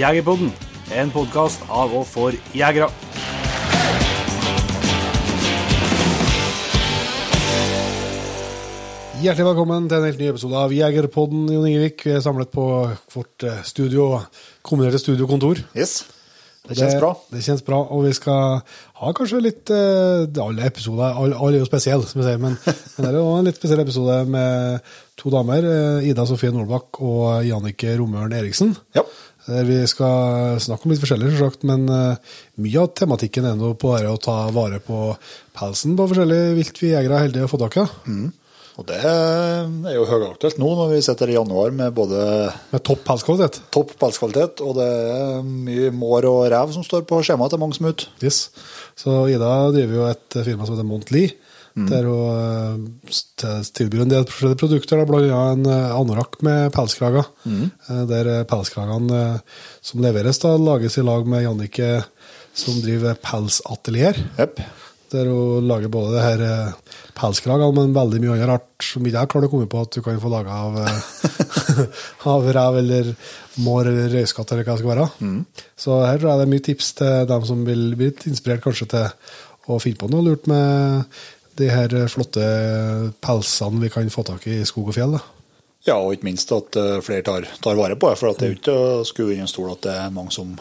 Jegerpodden, en podkast av og for jegere. Hjertelig velkommen til en helt ny episode av Jegerpodden, Jon Ingevik. Vi er samlet på vårt eh, studio, kombinerte studiokontor. Yes. Det kjennes bra. Det kjennes bra, og vi skal ha kanskje litt eh, Alle episoder alle, alle er jo spesielle, som vi sier, men, men det er jo en litt spesiell episode med to damer. eh, Ida Sofie Nordbakk og Jannike Romøren Eriksen. Ja. Der vi skal snakke om litt forskjellig, selvsagt, men eh, mye av tematikken er nå på å ta vare på pelsen på forskjellige vilt vi jegere er heldige å få tak i. Og det er jo høyaktuelt nå når vi sitter i januar med både Med topp pelskvalitet. topp pelskvalitet, og det er mye mår og rev som står på skjemaet til mange som er ute. Yes. Så Ida driver jo et firma som heter Montli, der hun eh, tilbyr en del forskjellige produkter, bl.a. en eh, anorakk med pelskrager. Mm. Der eh, pelskragene eh, som leveres, da, lages i lag med Jannicke, som driver pelsatelier. Yep. Der hun lager både det her pelskragene, men veldig mye annet rart som ikke jeg klarer å komme på at du kan få laga av, av rev eller mår eller røyskatt eller hva det skal være. Så her tror jeg det er mye tips til dem som vil bli inspirert kanskje til å finne på noe lurt med de her flotte pelsene vi kan få tak i i skog og fjell. Da. Ja, og ikke minst at eh, flere tar, tar vare på det. For at det er jo ikke å skue inn en stol at det er mange som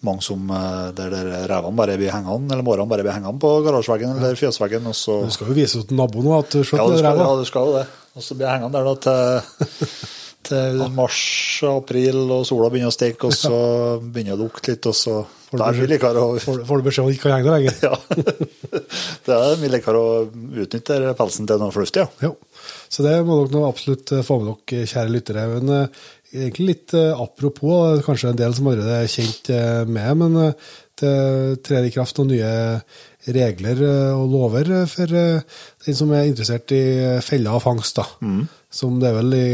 mange som eh, der, der revene bare blir hengende, eller mårene bare blir hengende på garasjeveggen eller fjøsveggen, og så Du skal jo vise til naboen nå at du Ja, skjønner du ja, du skal jo det. Og så blir jeg hengende der da til, til mars og april, og sola begynner å steke, og så begynner det å lukte litt, og så Får er det likere å Får, får du beskjed om ikke kan henge der lenger? Ja. Det er mye likere å utnytte pelsen til noe fornuftig, ja. Jo, så det må dere nå absolutt eh, få med dere, kjære lyttere. Men eh, egentlig litt eh, apropos, eh, kanskje en del som allerede er kjent eh, med, men eh, det trer i kraft noen nye regler eh, og lover eh, for eh, den som er interessert i feller og fangst. da. Som det er vel i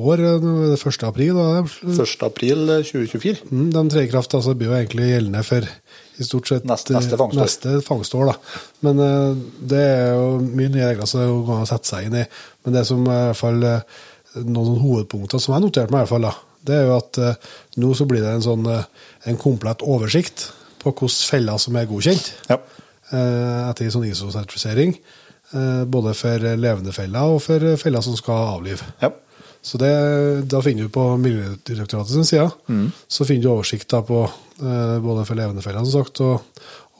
år, det 1. april. Da. 1. april 2024. Mm, de trer i kraft, altså blir jo egentlig gjeldende for i stort sett Neste- neste fangstår. neste fangstår, da. Men uh, det er jo mye nye regler som det går an å sette seg inn i. Men det som i hvert fall noen hovedpunkter som jeg noterte meg, i hvert fall da, det er jo at uh, nå så blir det en sånn uh, en komplett oversikt på hvilke feller som er godkjent Ja. Eh, etter sånn ISO-sertifisering. eh, Både for levende feller og for feller som skal avlive. ja. Så det, da finner du på Miljødirektoratets side, så finner du oversikt da på eh, både for levende feller, som sagt, og,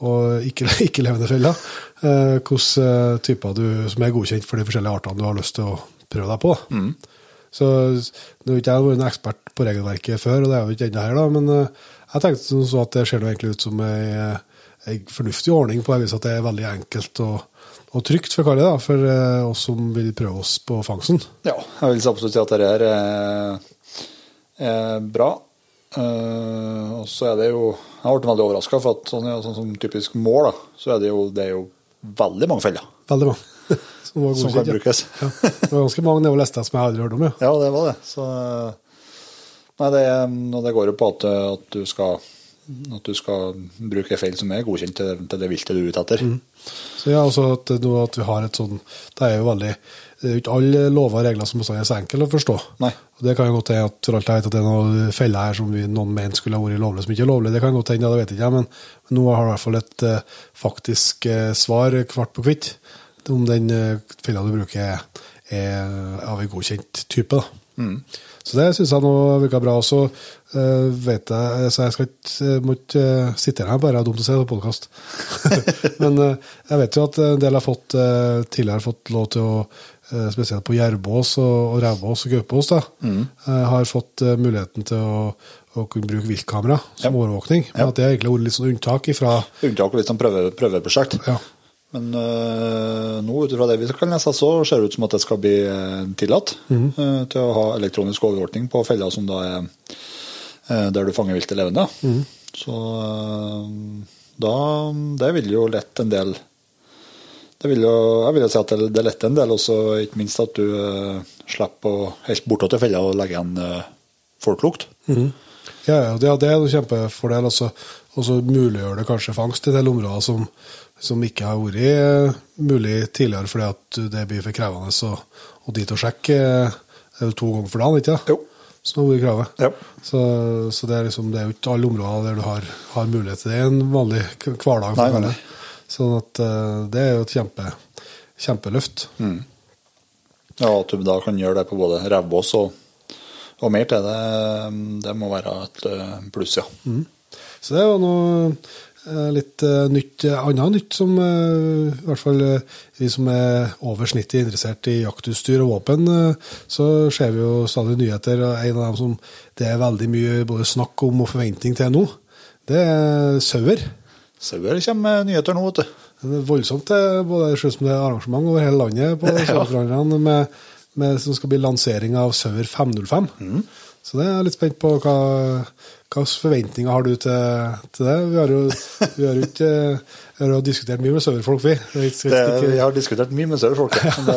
og ikke, ikke feller. Hvilke typer du, som er godkjent for de forskjellige artene du har lyst til å prøve deg på. Så nå har ikke jeg vært en ekspert på regelverket før, og det er jo ikke ennå her, da, men jeg tenkte sånn at det ser egentlig ut som ei fornuftig ordning på det viset at det er veldig enkelt og, og trygt for karet, da, for eh, oss som vil prøve oss på fangsten. ja. Jeg vil absolutt si at det er, er bra. Uh, og så er det jo Jeg blitt veldig overraska, for at sånn, sånn som typisk mål, da, så er det jo, det er jo veldig mange feller Veldig mange. Som, var som kan ja. brukes. Ja. Det var ganske mange nedover lista som jeg aldri hørte om. Ja. Ja, det var det. Så Nei, det, det går jo på at, at, du skal, at du skal bruke feil som er godkjent til, til det viltet du er ute etter. Så ja, også at, at vi har et sånn Det er jo veldig Det er jo ikke alle lover og regler som er så enkle å forstå. Nei. Og Det kan jo godt hende at for alt jeg vet at det er noen feller her som vi, noen mente skulle ha vært lovlig, som ikke er lovlig. Det kan godt hende, ja, det vet ikke jeg, men, men nå har jeg i hvert fall et uh, faktisk uh, svar kvart på hvitt om den uh, fella du bruker, er, er av en godkjent type. da. Så det syns jeg nå virka bra. Så uh, vet jeg Så jeg skal ikke, må ikke eh, sitte her bare, er dumt å se på podkast. Men uh, jeg vet jo at en del har fått eh, tidligere fått lov til å eh, Spesielt på jervbås og, og revbås og Gaupås da, eh, har fått eh, muligheten til å, å kunne bruke viltkamera som Ja. overvåkning. Men Ja. at det har egentlig vært litt sånn unntak ifra Unntak og litt sånn prøve, prøveprosjekt. ja. Men øh, nå ut ifra det vi kan lese, så ser det ut som at det skal bli øh, tillatt øh, til å ha elektronisk overvåkning på feller som da er øh, der du fanger viltet levende. Så øh, da Det vil jo lette en del det vil jo, Jeg vil jo si at det, det letter en del, også ikke minst at du slipper å helt bort til fella og legge igjen øh, folklukt. Ja, ja, det, det er en kjempefordel. Og så muliggjør det kanskje fangst i en del områder som, som ikke har vært eh, mulig tidligere fordi at det blir for krevende å, å dit og sjekke eh, det er to ganger for dagen, ikke sant? Jo. som har vært kravet. Ja. Så, så det, er liksom, det er jo ikke alle områder der du har, har mulighet til det en vanlig hverdag. Nei, nei, det. Sånn at eh, det er jo et kjempe, kjempeløft. Mm. Ja, at du da kan gjøre det på både revbås og, og mer til det, det må være et pluss, ja. Så det er jo noe litt eh, nytt, eh, annet nytt som eh, i hvert fall eh, vi som er over snittet interessert i jaktutstyr og våpen, eh, så ser vi jo stadig nyheter. og En av dem som det er veldig mye både snakk om og forventning til nå, det er sauer. Sauer kommer med nyheter nå, vet du. Det er voldsomt, både det er arrangement over hele landet på saueforhandlerne med, med, som skal bli lansering av Sauer 505. Så det er jeg litt spent på hva slags forventninger har du til, til det? Vi har jo, vi har jo ikke vi har jo diskutert mye med søverfolk, vi. Det ikke, ikke, vi har diskutert mye med sauer, men det,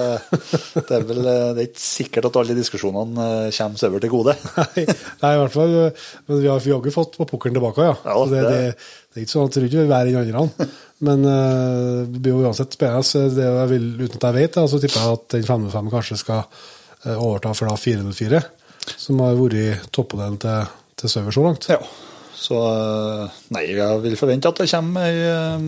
det, er vel, det er ikke sikkert at alle diskusjonene eh, kommer søver til gode. Nei, nei, i hvert fall. Men vi har jaggu ikke fått på pukkelen tilbake, ja. Ja, det, det, det- er ikke sånn at ikke vi er verre enn andre. Men uh, det blir jo uansett spennende. Det jeg vil, uten at jeg vet, det, så tipper jeg at den 505 kanskje skal eh, overta for da 404, som har vært toppmodellen til, til Sauer så langt. Ja. Så eh, nei, jeg vil forvente at det kommer ei eh,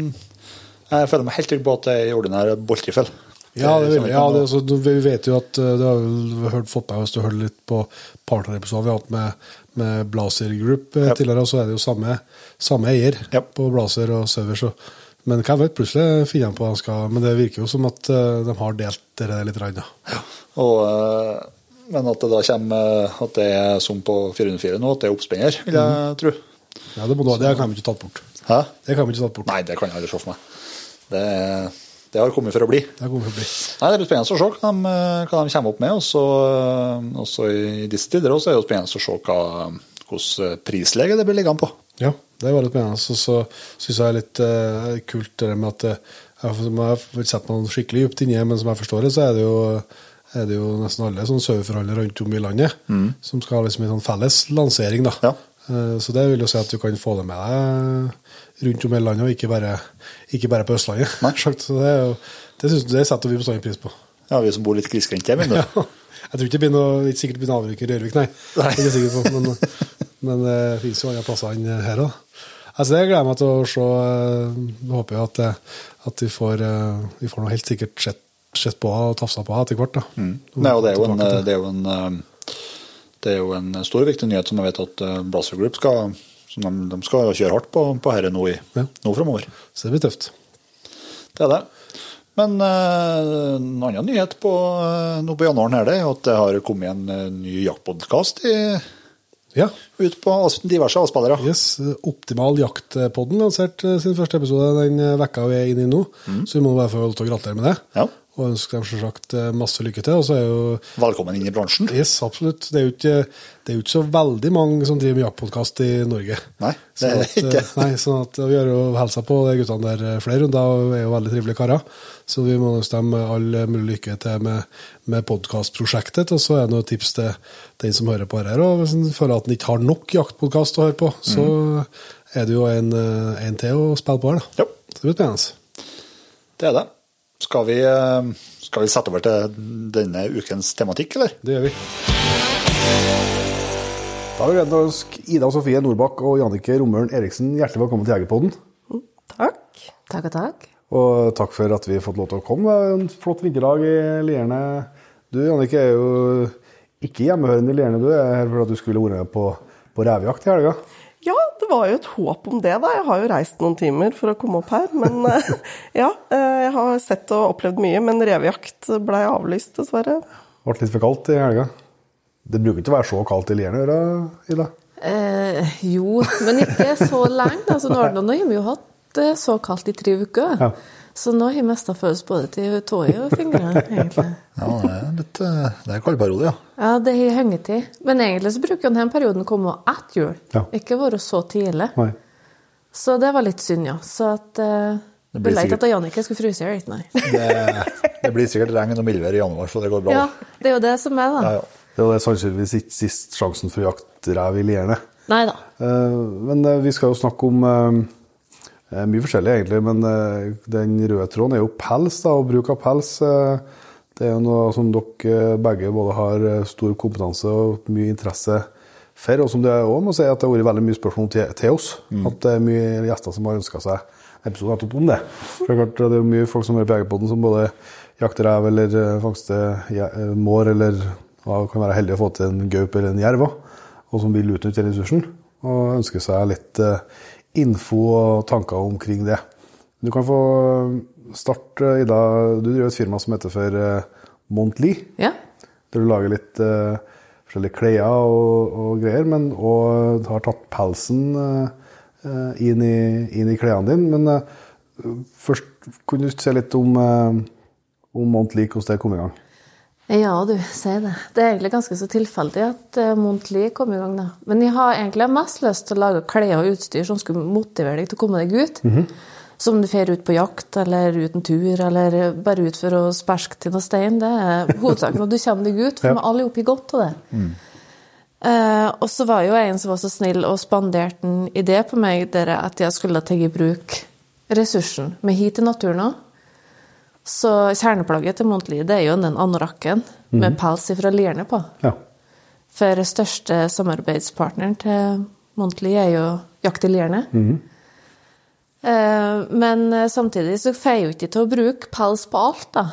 Jeg føler meg helt trygg på at det er ei ordinær boltriffel. Ja, det vil, ja det, altså, vi vet jo at eh, Du har vel hørt, fått med hvis du hørte litt på partnerepisoden vi har hatt med, med Blazer Group Ja. tidligere, og så er det jo samme, samme eier Ja. på Blazer og Sauer. Så, men hva vet, plutselig finner de på hva de skal Men det virker jo som at de har delt det litt. Rann, ja. Og, men at det da kommer eh, at det er som på 404 nå, at det er oppspenner, vil jeg Mhm. tro. Ja, det, må, du det kan vi ikke tatt bort. Hæ? Det kan vi ikke tatt bort. Nei, det kan jeg aldri se for meg. Det, det har kommet for å bli. Det har kommet for å bli. Nei, Det blir spennende å se hva de, hva de kommer opp med. Også, også i disse tider også er det spennende å se hva, hvordan prislege det blir liggende på. Ja, det var litt spennende. Så, så syns jeg det er litt uh, kult det med at eh, jeg som jeg har sett meg skikkelig dypt inni, men som jeg forstår det, så er det jo, er det jo nesten alle sånn saueforhandlere rundt om i landet som skal ha liksom en sånn felles lansering. da. Ja. Eh, Så det vil jo si at du kan få det med deg rundt om i landet, og ikke bare, ikke bare på Østlandet. Nei. Så det, er jo, det, synes, det setter vi bestandig pris på. Ja, Vi som bor litt grisgrendt hjemme. Ja. Ja. Jeg tror ikke det blir noe, ikke sikkert blir noe avvik i Rørvik, nei. Nei. Det er ikke sikker på, men, men det finnes jo andre plasser enn her òg. Altså, det gleder jeg meg til å se. Jeg håper jo at, at vi, får, eh, vi får noe helt sikkert sett, sett på og tafsa på etter hvert. Mm. Nei, og det er jo en, det er jo en, eh, det er jo en stor viktig nyhet som jeg vet at eh, Blazer Group skal, som de, de skal kjøre hardt på, på herre nå, i, Ja. nå framover. Så det blir tøft. Det er det. Men eh, en annen nyhet på, eh, nå på januaren her, det er at det har kommet en eh, ny jaktpodkast Ja. ut på diverse avspillere. Yes, Optimal jakt-podden lanserte sin første episode den eh, vekka vi er inne i nå. Så vi må bare få lov til å gratulere med det. Ja. Og ønsker dem selvsagt eh, masse lykke til. Og så er jo Velkommen inn i bransjen. Yes, absolutt. Det er jo ikke, det er jo ikke så veldig mange som driver med jaktpodkast i Norge. Nei, det er Sånn at, ikke. eh, Nei, sånn at Vi har jo hilsa på de guttene der eh, flere runder, og er jo veldig trivelige karer. Så vi må ønske dem all mulig lykke til med, med podkastprosjektet. Og så er det noe tips til den som hører på her. Og hvis en føler at en ikke har nok jaktpodkast å høre på, så er det jo en, en til å spille på her, da. Ja. Så det blir spennende. Det er det. Skal vi, eh, skal vi sette over til denne ukens tematikk, eller? Det gjør vi. Da vil jeg ønske Ida og Sofie Nordbakk og Jannike Romøren Eriksen hjertelig velkommen til Jegerpodden. Takk. Takk og takk. Og takk for at vi har fått lov til å komme. Det er En flott vinterdag i Lierne. Du, Jannike er jo ikke hjemmehørende i Lierne. Du er her for at du skulle vært med på, på revejakt i helga. Ja, var jo et håp om det, da. Jeg har jo reist noen timer for å komme opp her. Men eh, ja, eh, jeg har sett og opplevd mye. Men revejakt blei avlyst, dessverre. Ble litt for kaldt i helga. Det bruker ikke å være så kaldt i Lierne, det, Ida? Eh, jo, men ikke så lenge. Altså, nå, har- nå har vi jo hatt så kaldt i tre uker. Ja. Så nå har jeg mista følelse både til tåa og fingrene, egentlig. Ja, det er litt eh, Det er kaldperiode, ja. Ja, det har hengetid. Men egentlig så bruker denne perioden å komme etter jul, Ja. ikke være så tidlig. Nei. Så det var litt synd, ja. Så at uh, Det blir sikkert- at Jannicke skulle fryse i hjel, nei. Det, det blir sikkert regn og mildvær i januar, så det går bra. Ja, det er jo det som er, da. Ja, ja. Det er sannsynligvis ikke sist sjansen for å jakte rev i Lierne. Nei da. Uh, Men uh, vi skal jo snakke om mye forskjellig, egentlig. Men eh, den røde tråden er jo pels, da, og bruk av pels. eh, Det er jo noe som dere begge både har eh, stor kompetanse og mye interesse for, og som det òg må si at det har vært veldig mye spørsmål til, til oss. At det er mye gjester som har ønska seg episode nettopp om det. For det er er jo mye folk som er på Jegerpodden som både jakter rev eller eh, fangster eh, mår, eller ja, kan være heldige å få til en gaup eller en jerv og som vil utnytte den ressursen. Og ønsker seg litt eh, info og tanker omkring det. Du kan få starte, Ida. Du driver et firma som heter for eh, Montli, Ja. der du lager litt uh, forskjellige klær og, og greier, men og har tatt pelsen eh, eh, inn, i, inn i klærne dine. Men uh, først kunne du se litt om, eh, om Montli, hvordan det kom i gang. Ja, du sier det. Det er egentlig ganske så tilfeldig at uh, Montli kom i gang, da. Men jeg har egentlig mest lyst til å lage klær og utstyr som skulle motivere deg til å komme deg ut. Som du fer ut på jakt, eller ut en tur, eller bare ut for å sperske til noe stein. Det er hovedsaken at du kommer deg ut, for Ja. vi alle er oppi godt av det. Eh, og så var jo en som var så snill og spanderte en idé på meg der at jeg skulle ta i bruk ressursen med hit til naturen òg. Så kjerneplagget til Montli det er jo den anorakken med pels fra lierene på. Ja. For største samarbeidspartneren til Montli er jo Jakt i lierene. Eh, Men eh, samtidig så får jo ikke til å bruke pels på alt, da.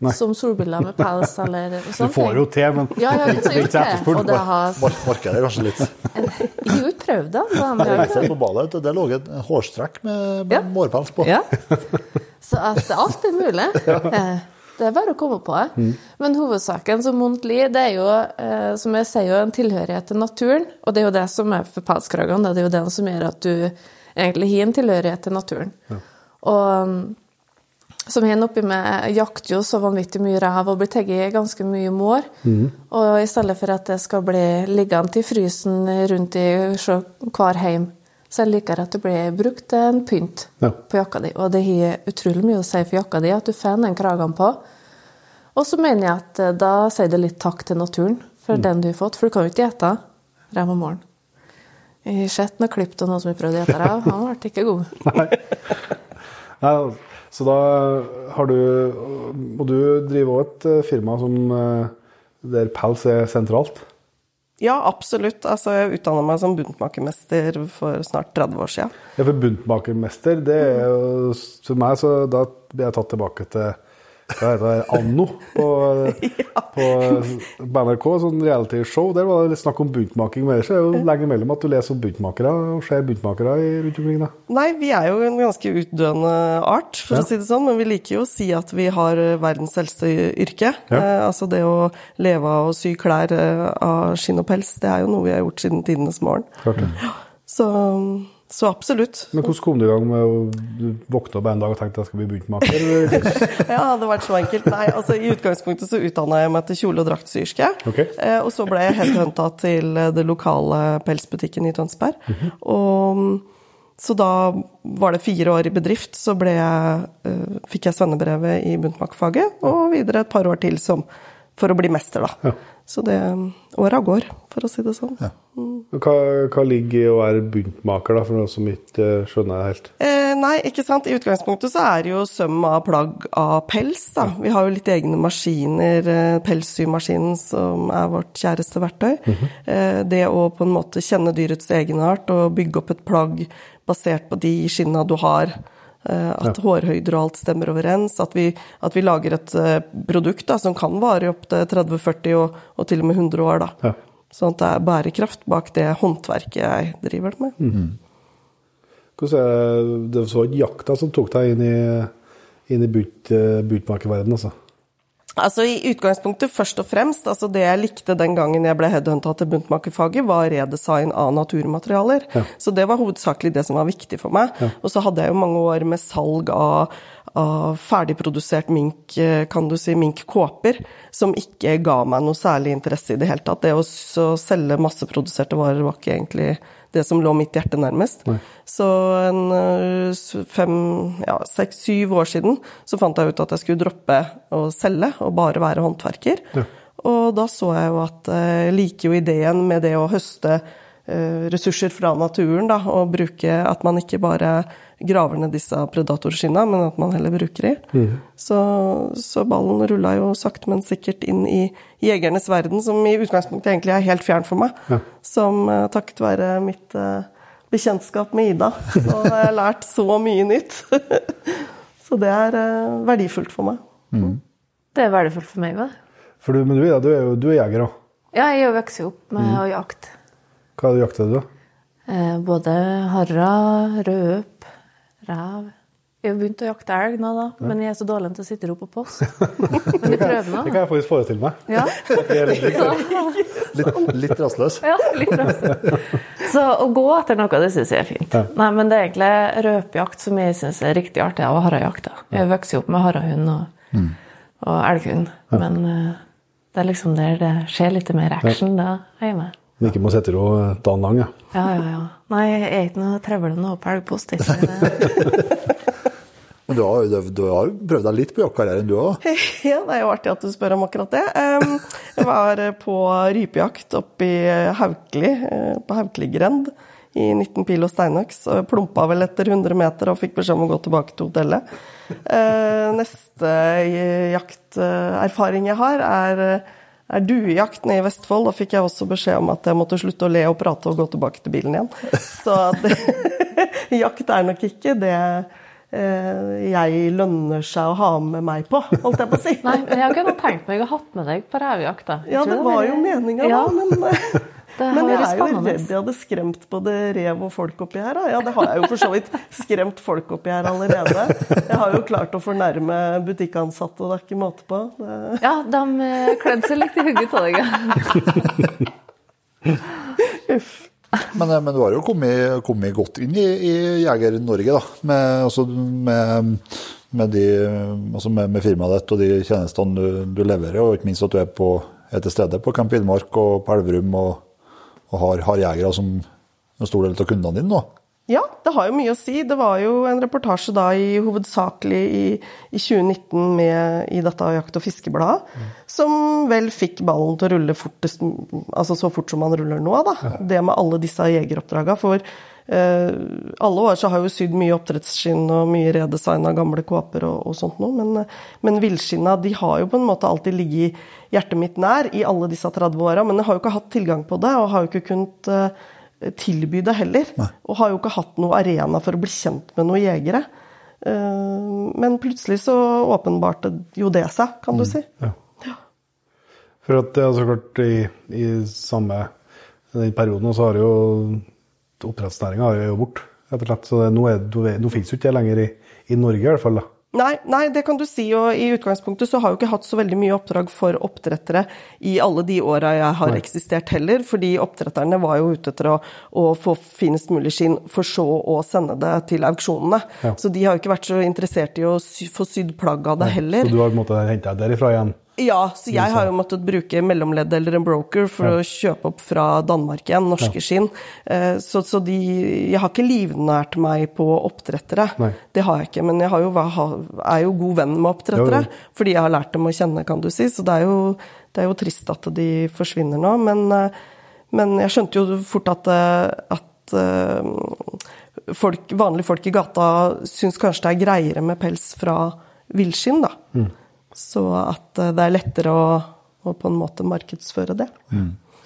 Nei. Som solbriller med pels eller Du får jo til, men Ja, ja, ikke det. etterspurt. Markedet det har Mark kanskje litt. Jeg har ikke prøvd det. men Jeg har på badet, det lå et hårstrekk med, Ja. mårpels på. Ja. Så at alt er mulig. Eh, Det er bare å komme på det. Men hovedsaken som Montli, det er jo, eh, som jeg sier, jo en tilhørighet til naturen. Og det er jo det som er for pelskragene. Det er jo det som gjør at du egentlig har en tilhørighet til naturen. Og mm, som hen oppi med jakter jo så vanvittig mye rev og blir tatt ganske mye mår. Og i stedet for at det skal bli liggende i frysen rundt i hver heim, så jeg liker at det blir brukt en pynt Ja. på jakka di. Og det har utrolig mye å si for jakka di at du får den kragen på. Og så mener jeg at eh, da sier det litt takk til naturen for den du har fått, for du kan jo ikke ete rev om morgenen. Jeg har sett noe klipp av noen som har prøvd å ete rev, han ble ikke god. Nei, så da har du Og du driver òg et eh, firma som eh, der pels er sentralt. Ja, absolutt. Altså, jeg utdanna meg som buntmakermester for snart 30 år siden. Ja, for buntmakermester, det er jo For meg, så da blir jeg tatt tilbake til hva heter det, Anno på, ja. på NRK, sånn realityshow. Der var det litt snakk om buntmaking. Men ellers er det jo lenge imellom at du leser om buntmakere og ser buntmakere i- rundt omkring. da. Nei, vi er jo en ganske utdøende art, for Ja. å si det sånn. Men vi liker jo å si at vi har eh, verdens eldste yrke. Ja. Eh, altså det å leve av å sy klær eh, av skinn og pels, det er jo noe vi har gjort siden tidenes morgen. Klart det. Så, så absolutt. Men hvordan kom du i gang med å du våkne opp en dag og tenkte jeg skal bli buntmaker? Ja, det hadde vært så enkelt. Nei, altså I utgangspunktet så utdanna jeg meg til kjole- og draktsyerske. Ok. Eh, og så ble jeg headhunta til eh, det lokale pelsbutikken i Tønsberg. Mhm. Og mm, så da var det fire år i bedrift, så jeg, eh, fikk jeg svennebrevet i buntmakerfaget, og videre et par år til som, for å bli mester, da. Ja. Så det åra går, for å si det sånn. Hva, hva ligger i å være buntmaker, da, for noen som ikke eh, skjønner det helt? Eh, nei, ikke sant. I utgangspunktet så er det jo søm av plagg av pels, da. Vi har jo litt egne maskiner, eh, pelssymaskinen som er vårt kjæreste verktøy. eh, det å på en måte kjenne dyrets egenart og bygge opp et plagg basert på de skinna du har. Eh, at hårhøyder og alt stemmer overens. At vi, at vi lager et eh, produkt da, som kan vare i opptil 30-40 og, og til og med 100 år. da. Ja. Sånn at det er bærekraft bak det håndverket jeg driver med. Hvordan er det, så jakta som tok deg inn i, inn i bunt, eh, altså? Altså I utgangspunktet først og fremst, altså det jeg likte den gangen jeg ble headhunta til buntmakerfaget, var redesign av naturmaterialer. Så det var hovedsakelig det som var viktig for meg. Og så hadde jeg jo mange år med salg av, av ferdigprodusert mink, eh, kan du si, minkkåper, som ikke ga meg noe særlig interesse i det hele tatt. Det å selge masseproduserte varer var ikke egentlig det som lå mitt hjerte nærmest. Så en øh, fem, ja, seks, syv år siden så fant jeg ut at jeg skulle droppe å selge og bare være håndverker. Og da så jeg jo at eh, jeg liker jo ideen med det å høste eh, ressurser fra naturen, da, og bruke at man ikke bare graver ned disse predatorskinna, men at man heller bruker de. Så, så ballen rulla jo sakte, men sikkert inn i jegernes verden, som i utgangspunktet egentlig er helt fjern for meg. Som eh, takket være mitt eh, bekjentskap med Ida, så har jeg lært så mye nytt. så det er eh, verdifullt for meg. Det er verdifullt for meg òg. For du, men du, Ida, du er jo du er jeger òg. Ja, jeg jo opp med å jakte. Hva er du jakter, du? da? Eh, både harra, rødøp, rev. Jeg har begynt å jakte elg nå, da, men jeg er så dårlig til å sitte og på post. Men jeg prøver nå. Det kan jeg faktisk forestille meg. Ja. Litt likt. Litt, litt rastløs. Ja, litt rastløs. Så å gå etter noe, det syns jeg er fint. Nei, men det er egentlig røpejakt som jeg syns er riktig artig av harrejakt. Jeg vokste opp med harrahund og, og elghund, men uh, det er liksom der det skjer litt mer action. Da hjemme. Men ikke må sitte ro dagen lang, ja. Ja, ja, ja. Nei, jeg er ikke noe trevlende nå på elgpost. jeg sier det. Men du har, du, har prøvd deg litt på jaktkarrieren, du òg? Ja, det er jo artig at du spør om akkurat det. Jeg var eh, på rypejakt oppe i Haukeli, på på Haukeligrend, i 19 pil og steinøks. Og plumpa vel etter 100 meter og fikk beskjed om å gå tilbake til hotellet. Eh, Neste eh, jakterfaring jeg har, er, eh, er du i jakten i Vestfold. Da fikk jeg også beskjed om at jeg måtte slutte å le og prate og gå tilbake til bilen igjen. Så det, jakt er nok ikke det eh, jeg lønner seg å ha med meg på, holdt jeg på å si. Nei, men jeg kunne tenkt meg å ha med deg på revejakt. Ja, det var jo meninga, Ja. da, men eh, Det Men jeg er jo redd jeg hadde skremt både rev og folk oppi her. Da. Ja, det har jeg jo for så vidt skremt folk oppi her allerede. Jeg har jo klart å fornærme butikkansatte, og det er ikke måte på. Det... Ja, de klødde seg litt i hugget av deg. ja. Uff. Men, eh, men du har jo kommet, kommet godt inn i, i Jeger-Norge, da. Med, altså, med, med, de, altså med, med firmaet ditt og de tjenestene du, du leverer, og ikke minst at du er, på, er til stede på Camp Villmark og på Elverum og, og har, har jegere som en stor del av kundene dine nå. Ja, det har jo mye å si. Det var jo en reportasje da i hovedsakelig i, i 2019 med, i dette jakt- og fiskebladet, som vel fikk ballen til å rulle fortest, altså så fort som man ruller nå, da. Det med alle disse jegeroppdraga. For alle år så har jeg jo sydd mye oppdrettsskinn og mye redesign av gamle kåper og, og sånt noe, men, men villskinna de har jo på en måte alltid ligget hjertet mitt nær i alle disse 30 åra, men jeg har jo ikke hatt tilgang på det, og har jo ikke kunnet eh, tilby det heller. Og har jo ikke hatt noe arena for å bli kjent med noen jegere. Eh, Men plutselig så åpenbarte jo det seg, kan du si. For at det er så klart i, i samme den perioden så har det jo oppdrettsnæringa jo borte, rett og slett. Så nå, er, nå finnes jo ikke det lenger i, i Norge, i hvert fall. da. Nei, nei, det kan du si, og i utgangspunktet så har jeg jo ikke hatt så veldig mye oppdrag for oppdrettere i alle de åra jeg har eksistert heller, fordi oppdretterne var jo ute etter å, å få finest mulig skinn, for så å sende det til auksjonene. Ja. Så de har jo ikke vært så interessert i å sy, få sydd plagg av det heller. Så du har på en måte henta deg derifra igjen? Ja, så jeg har jo måttet bruke mellomledd eller en broker for å kjøpe opp fra Danmark igjen, norske skinn. Eh, Så, så de Jeg har ikke livnært meg på oppdrettere. Nei. Det har jeg ikke, men jeg har jo, er jo god venn med oppdrettere. Jo, jo. Fordi jeg har lært dem å kjenne, kan du si. Så det er jo, det er jo trist at de forsvinner nå. Men, eh, men jeg skjønte jo fort at, eh, at folk, vanlige folk i gata syns kanskje det er greiere med pels fra villskinn, da. Så at eh, det er lettere å, å på en måte markedsføre det.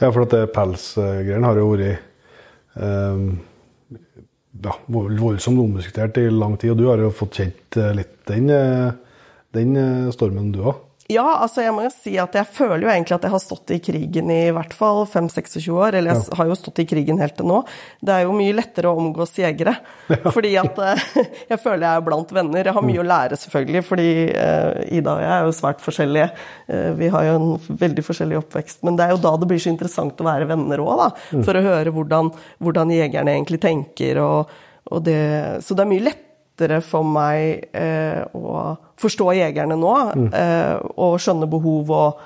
Ja, for at pelsgreiene har jo vært eh, ja, voldsomt omdiskutert i lang tid, og du har jo fått kjent eh, litt den, eh, den stormen, du òg. Ja, altså jeg må jo si at jeg føler jo egentlig at jeg har stått i krigen i hvert fall 5-26 år. Eller jeg har jo stått i krigen helt til nå. Det er jo mye lettere å omgås jegere. Fordi at eh, jeg føler jeg er blant venner. Jeg har mye å lære, selvfølgelig, fordi eh, Ida og jeg er jo svært forskjellige. Eh, vi har jo en veldig forskjellig oppvekst. Men det er jo da det blir så interessant å være venner òg, da. For å høre hvordan, hvordan jegerne egentlig tenker. Og, og det, så det er mye lettere for meg eh, å forstå jegerne nå, mm. og skjønne behov og,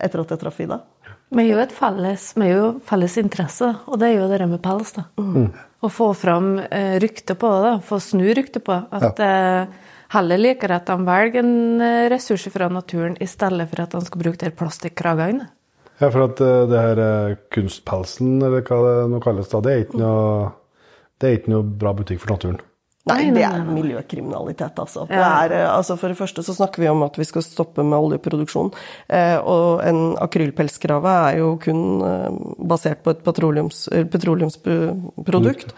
etter at jeg traff Ida. Vi er jo et felles, vi er jo felles interesse, og det er jo det med pels. da. Å få fram eh, ryktet på det, få snu ryktet på. At eh, heller liker at de velger en eh, ressurs fra naturen i stedet for at de skal bruke de plastikkragene. Ja, for at eh, det her eh, kunstpelsen, eller hva det nå kalles, da, det er ikke noe, det er ikke noe bra butikk for naturen. Nei, det er miljøkriminalitet, altså. Det er, eh, altså. For det første så snakker vi om at vi skal stoppe med oljeproduksjon. Eh, og en akrylpelskrave er jo kun eh, basert på et petroleums, petroleumsprodukt.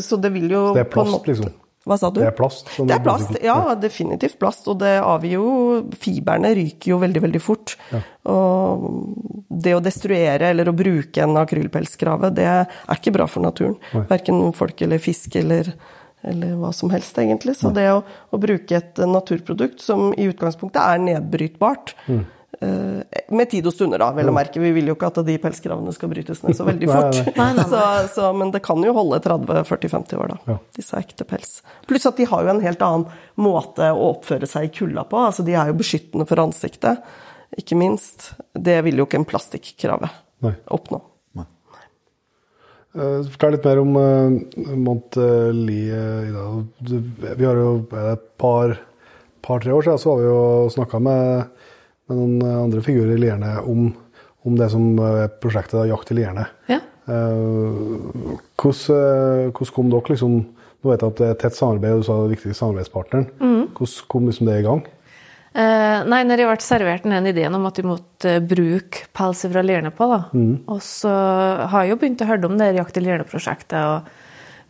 Så det vil jo så Det er på en plast, måte- liksom. Hva sa du? Det er plast som Det er plast, ja, definitivt plast. Og det avgir jo Fiberne ryker jo veldig, veldig fort. Og det å destruere eller å bruke en akrylpelskrave, det er ikke bra for naturen. Verken folk eller fisk eller, eller hva som helst, egentlig. Så det å, å bruke et naturprodukt som i utgangspunktet er nedbrytbart Mm. eh, Med tid og stunder, da, vel å merke. Vi vil jo ikke at de pelskravene skal brytes ned så veldig Nei, fort. nei. Så, så, men det kan jo holde 30-40-50 år, da. Ja. Disse ekte pels. Pluss at de har jo en helt annen måte å oppføre seg i kulda på. Altså, de er jo beskyttende for ansiktet, ikke minst. Det vil jo ikke en plastikkrave Nei. oppnå. Eh, Fortell litt mer om uh, Monteli, eh, Vi har jo er et par, par-tre år siden så har vi jo snakka med, med noen eh, andre figurer i Lierne om, om det som er prosjektet Jakt i Lierne. Ja. Eh, hvordan, eh, hvordan kom dere liksom Nå vet jeg at det er tett samarbeid, og du sa det viktigste samarbeidspartneren. Hvordan kom liksom det i gang? Eh, nei, når jeg ble servert den ideen om at vi måtte bruke pels fra Lierne på, da. Og så har jeg jo begynt å høre om det Jakt i Lierne-prosjektet og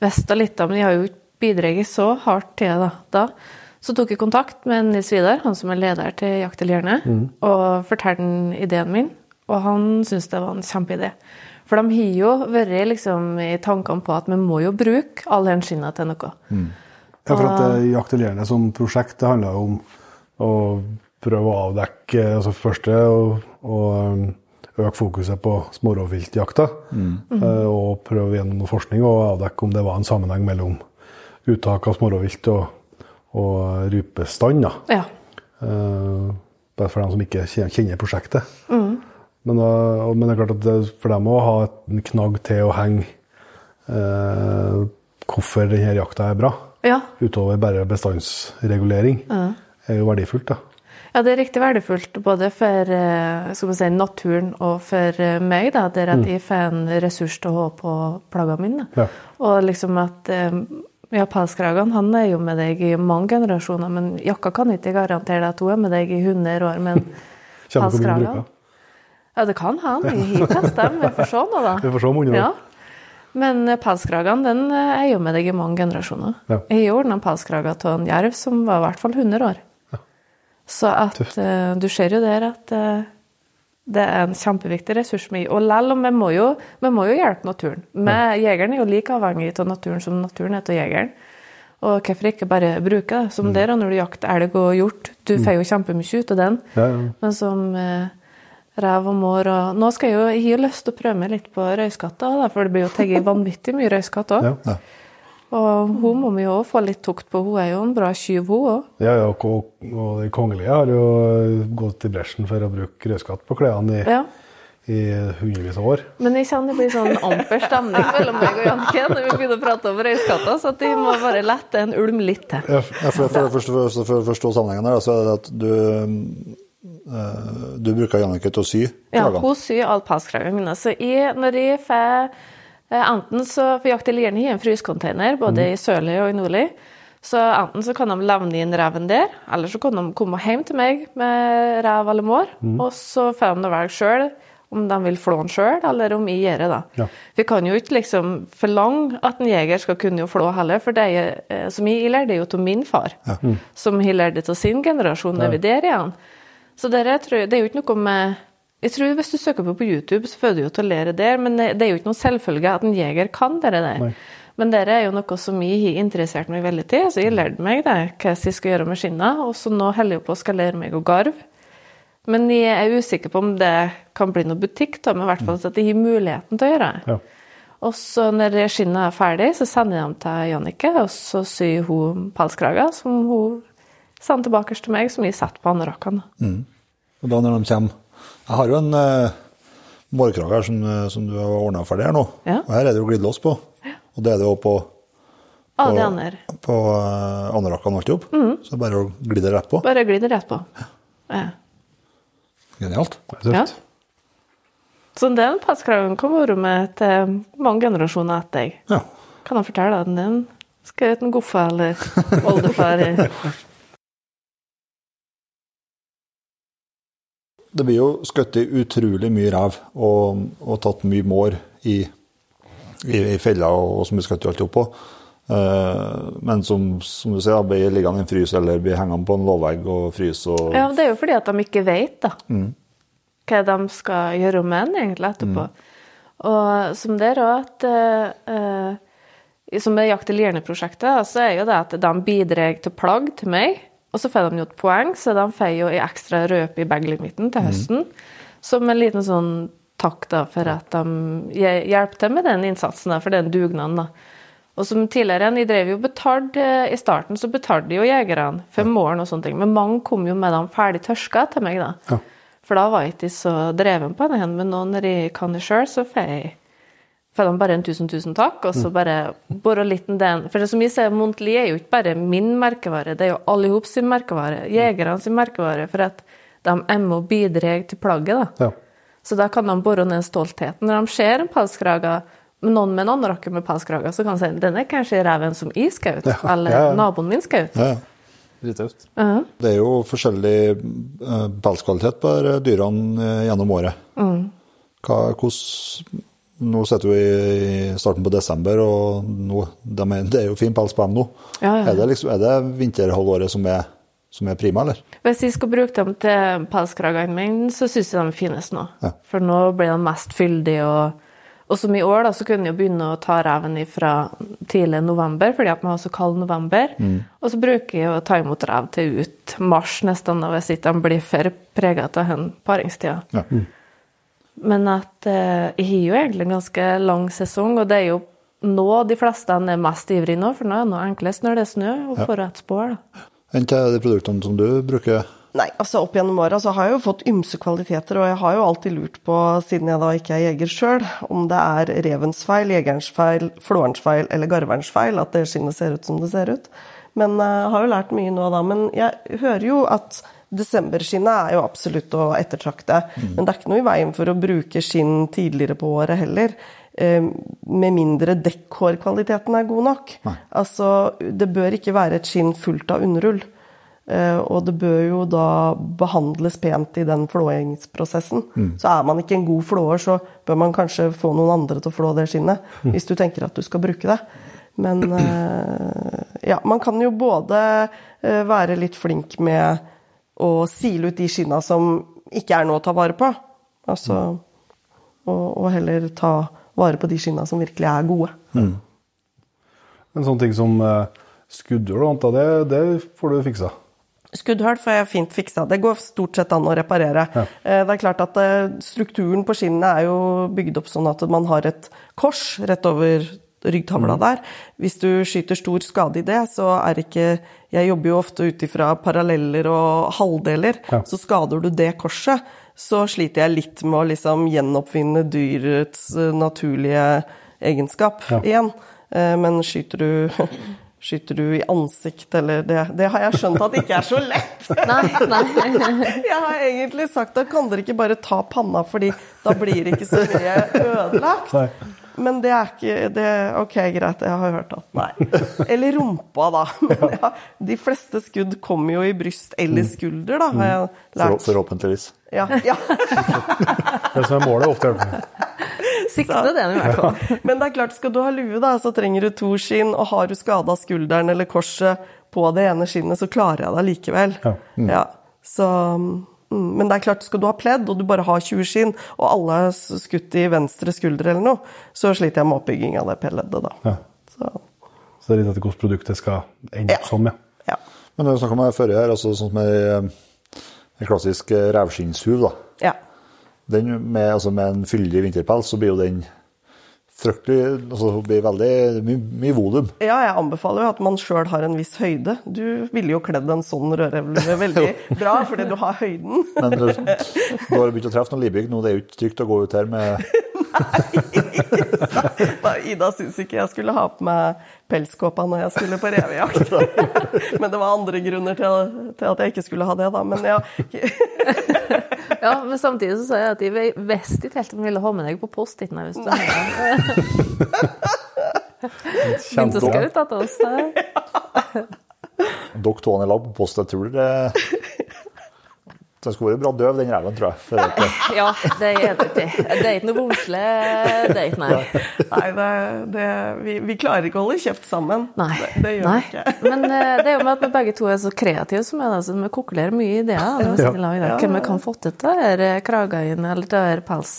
visst litt om men jeg har jo ikke bidratt så hardt til det da. Så tok jeg kontakt med Nils Vidar, han som er leder til Jakt i Lierne, og fortalte han ideen min, og han syntes det var en kjempeidé. For de har jo vært liksom i tankene på at vi må jo bruke alle hendene til noe. Ja, for at eh, Jakt i Lierne som prosjekt det handler jo om å prøve å avdekke altså først det å å, um, øke fokuset på smårovviltjakta. Mm. Og prøve gjennom noe forskning å avdekke om det var en sammenheng mellom uttak av smårovvilt og, og rypestand. da. Ja. Uh, Bare for dem som ikke kjenner prosjektet. Men, uh, men det er klart at det, for dem å ha en knagg til å henge uh, hvorfor denne jakta er bra, ja. utover bare bestandsregulering, er jo verdifullt. da. Ja, det er riktig verdifullt både for eh, si, naturen og for eh, meg, da, der at jeg får en ressurs til å ha på plaggene mine. Ja. Og liksom at eh, ja, pelskragen han er jo med deg i mange generasjoner, men jakka kan ikke garantere at hun er med deg i 100 år. Men pelskragen. Ja, det kan han. Vi har testa dem. Vi får se nå, da. Vi får se om 100 år. Ja. Men Palskragen, pelskragen den er jo med deg i mange generasjoner. Ja. Jeg gjorde ordna Palskragen av en jerv som var i hvert fall 100 år. Så at eh, du ser jo der at uh, det er en kjempeviktig ressurs. med- Og lell om vi må jo, vi må jo hjelpe naturen. Vi, Jegeren er jo like avhengig av naturen som naturen er av jegeren. Og hvorfor ikke bare bruke det? Mm. Som der når du jakter elg og hjort. Du får jo kjempemye ut av den. Ja, ja. Men som eh, rev og mår og Nå skal jeg jo, jeg har lyst til å prøve meg litt på røyskatter, for det blir jo tatt vanvittig mye røyskatt òg. Ja. Og hun må vi jo også få litt tukt på. Hun er jo en bra tyv, hun òg. Ja, ja, og, og de kongelige har jo gått i bresjen for å bruke rødskatt på klærne i, Ja. i hundrevis av år. Men jeg kjenner det blir sånn amper stemning mellom meg og Jannicke når vi begynner å prate om røyskatta, så at de må bare lette en ulm litt til. Ja, for, for, for, for, for, for å forstå sammenhengen her, så er det at du, eh, du bruker Jannicke til å sy Ja, hun syr alpaskragene mine. Så jeg, når jeg får eh, Enten så For jakt eller gjerne i en frysecontainer, både i sørlig og i nordlig. Så enten så kan de levne inn reven der, eller så kan de komme hjem til meg med rev eller mår, og så får de velge sjøl om de vil flå den sjøl, eller om jeg gjør det. da. Ja. Vi kan jo ikke liksom forlange at en jeger skal kunne jo flå heller, for det er, eh, som jeg lærte jo av min far, som har lært det av sin generasjon når vi der igjen. Så det, er, tror jeg, det er jo ikke noe med Jeg tror Hvis du søker på på YouTube, så får du jo til å lære der, men det det er jo ikke noen selvfølge at en jeger kan det der. Nei. Men det er jo noe som jeg har interessert meg veldig til, så jeg har lært meg det, hva jeg skal gjøre med skinna, og så nå holder jeg på å skal lære meg å garve. Men jeg er usikker på om det kan bli noe butikk, da, men i hvert fall at jeg har muligheten til å gjøre det. Ja. Og så når skinnet er ferdig, så sender jeg dem til Jannicke, og så syr hun pelskrager som hun sender tilbake til meg, som jeg setter på anorakkene. Og da når de kommer Jeg har jo en uh, mårkrage her som, eh, som du har ordna ferdig her nå. Ja. Og her er det jo glidelås på. Og det er det jo på, på, andre. på uh, anorakkene alt i hop. Så bare å gli det rett på. Bare gli det rett på. Ja. Genialt. Det er Ja. Så den passkraven kan være med til mange generasjoner etter deg. Ja. Kan jeg fortelle deg den skrevet en goffe eller oldefar Det blir jo skutt utrolig mye rev og, og tatt mye mår i, i, i fella og, og som blir skutt alt opp på. Eh, men som, som du sier, da, blir liggende i en frys eller blir hengende på en låvegg og fryse og Ja, det er jo fordi at de ikke vet da, hva de skal gjøre med den egentlig etterpå. Og som det er òg at uh, Som med Jakt- i lierne-prosjektet, så er jo det at de bidrar til plagg til meg, og så får de jo et poeng, så de får jo i ekstra røpe i baglimiten til høsten. Som en liten sånn takk da, for at de hjelper til med den innsatsen, da, for den dugnaden. da. Og som tidligere, de drev jo betalt, I starten så betalte jo jegerne for morgen og sånne ting, men mange kom jo med dem ferdig tørska til meg, da. For da var jeg ikke så dreven på det hen, men nå når jeg kan det sjøl, så får jeg får de bare en tusen, tusen takk, og så bare bore litt i den. For det som jeg ser, Montli er jo ikke bare min merkevare, det er jo alle i hop sin merkevare, jegerne sin merkevare, for at de er med og bidrar til plagget, da. Ja. Så da kan de bore ned stoltheten. Når de ser en pelskrage noen med en annen rakke med pelskrage, så kan de si den er kanskje reven som jeg skjøt, Ja, eller ja, ja. naboen min skjøt. ja. Drittaust. Det er jo forskjellig eh, pelskvalitet på dyrene eh, gjennom året. Hva, hvordan, nå sitter vi i starten på desember, og nå, de er, det er jo fin pels på dem nå. Ja, ja. Er, det liksom, er det vinterhalvåret som er, som er prima, eller? Hvis jeg skal bruke dem til pelskragene mine, så syns jeg de er finest nå. Ja. For nå blir de mest fyldige. Og, og som i år, da, så kunne jeg jo begynne å ta reven fra tidlig november, fordi at vi har så kald november. Og så bruker jeg å ta imot rev til ut mars nesten, da, hvis ikke de blir for prega av den paringstida. Ja. Men at eh, jeg har jo egentlig en ganske lang sesong, og det er jo nå de fleste er mest ivrige nå, for nå er det noe enklest når det er snø, og får et spår. da. hva er de produktene som du bruker? Nei, altså opp gjennom åra så har jeg jo fått ymse kvaliteter, og jeg har jo alltid lurt på, siden jeg da ikke er jeger sjøl, om det er revens feil, jegerens feil, flårens feil eller garverens feil at det skinnet ser ut som det ser ut. Men eh, jeg har jo lært mye nå da. Men jeg hører jo at desemberskinnet er jo absolutt å ettertrakte. Men det er ikke noe i veien for å bruke skinn tidligere på året heller. eh, Med mindre dekkhårkvaliteten er god nok. Altså, det bør ikke være et skinn fullt av underull. Eh, Og det bør jo da behandles pent i den flåingsprosessen. Så er man ikke en god flåer, så bør man kanskje få noen andre til å flå det skinnet. Hvis du tenker at du skal bruke det. Men eh, ja, man kan jo både eh, være litt flink med å sile ut de skinna som ikke er noe å ta vare på. Altså, og, og heller ta vare på de skinna som virkelig er gode. En sånn ting som eh, skuddhull og annet, det, det får du fiksa. Skuddhull får jeg fint fiksa. Det går stort sett an å reparere. Eh, Det er klart at eh, Strukturen på skinnene er jo bygd opp sånn at man har et kors rett over ryggtavla der. Hvis du skyter stor skade i det, så er ikke Jeg jobber jo ofte ut ifra paralleller og halvdeler. Ja. Så skader du det korset, så sliter jeg litt med å liksom gjenoppfinne dyrets eh, naturlige egenskap Ja. igjen. Eh, Men skyter du Skyter du i ansikt, eller det, det har jeg skjønt at det ikke er så lett. Nei, nei. Jeg har egentlig sagt at kan dere ikke bare ta panna, fordi da blir ikke så mye ødelagt. Nei. Men det er ikke det, Ok, greit, jeg har hørt at nei. Eller rumpa, da. Men ja, de fleste skudd kommer jo i bryst eller skulder, da, har jeg For, lært. forhåpentligvis. Ja, ja. Det som er målet, ofte. Sikte den i hvert fall. Men det er klart, skal du ha lue, da, så trenger du to skinn, og har du skada skulderen eller korset på det ene skinnet, så klarer jeg det likevel. Ja. Ja, så, mm, men det er klart, skal du ha pledd, og du bare har 20 skinn, og alle er skutt i venstre skulder eller noe, så sliter jeg med oppbygging av det pleddet da. Ja. Så, Så det er litt etter hvordan produktet skal ende Ja. opp som, ja. ja. Men det vi snakka om forrige her, altså sånn som en, en klassisk eh, revskinnshuv, da. ja. Den med, altså med en fyldig vinterpels, så blir jo den fryktelig altså Det blir veldig mye, mye volum. Ja, jeg anbefaler jo at man sjøl har en viss høyde. Du ville jo kledd en sånn rødrevle veldig bra, fordi du har høyden. Men du, nå har det begynt å treffe noen libygg Nå det er jo ikke trygt å gå ut her med Nei, Ida syns ikke jeg skulle ha på meg pelskåpa når jeg skulle på revejakt. Men det var andre grunner til, til at jeg ikke skulle ha det, da. Men ja. Ja, men samtidig så sa jeg at de visste ikke helt om de ville ha med deg på Post-It. du Begynte å skaute etter oss. der. Dere to i lag på post, jeg tror det Den skulle vært bra døv, den reven, tror jeg. For at, Ja, det er det ikke. Det er ikke noe bomsle date, nei. Nei, det, det, vi, vi klarer ikke å holde kjeft sammen. Nei. Det, det gjør Nei. vi ikke. Men eh, det er jo med at vi begge to er så kreative som er det, så vi kokulerer mye ideer. Hva vi vi kan få til det denne eh, kragene eller det her pels.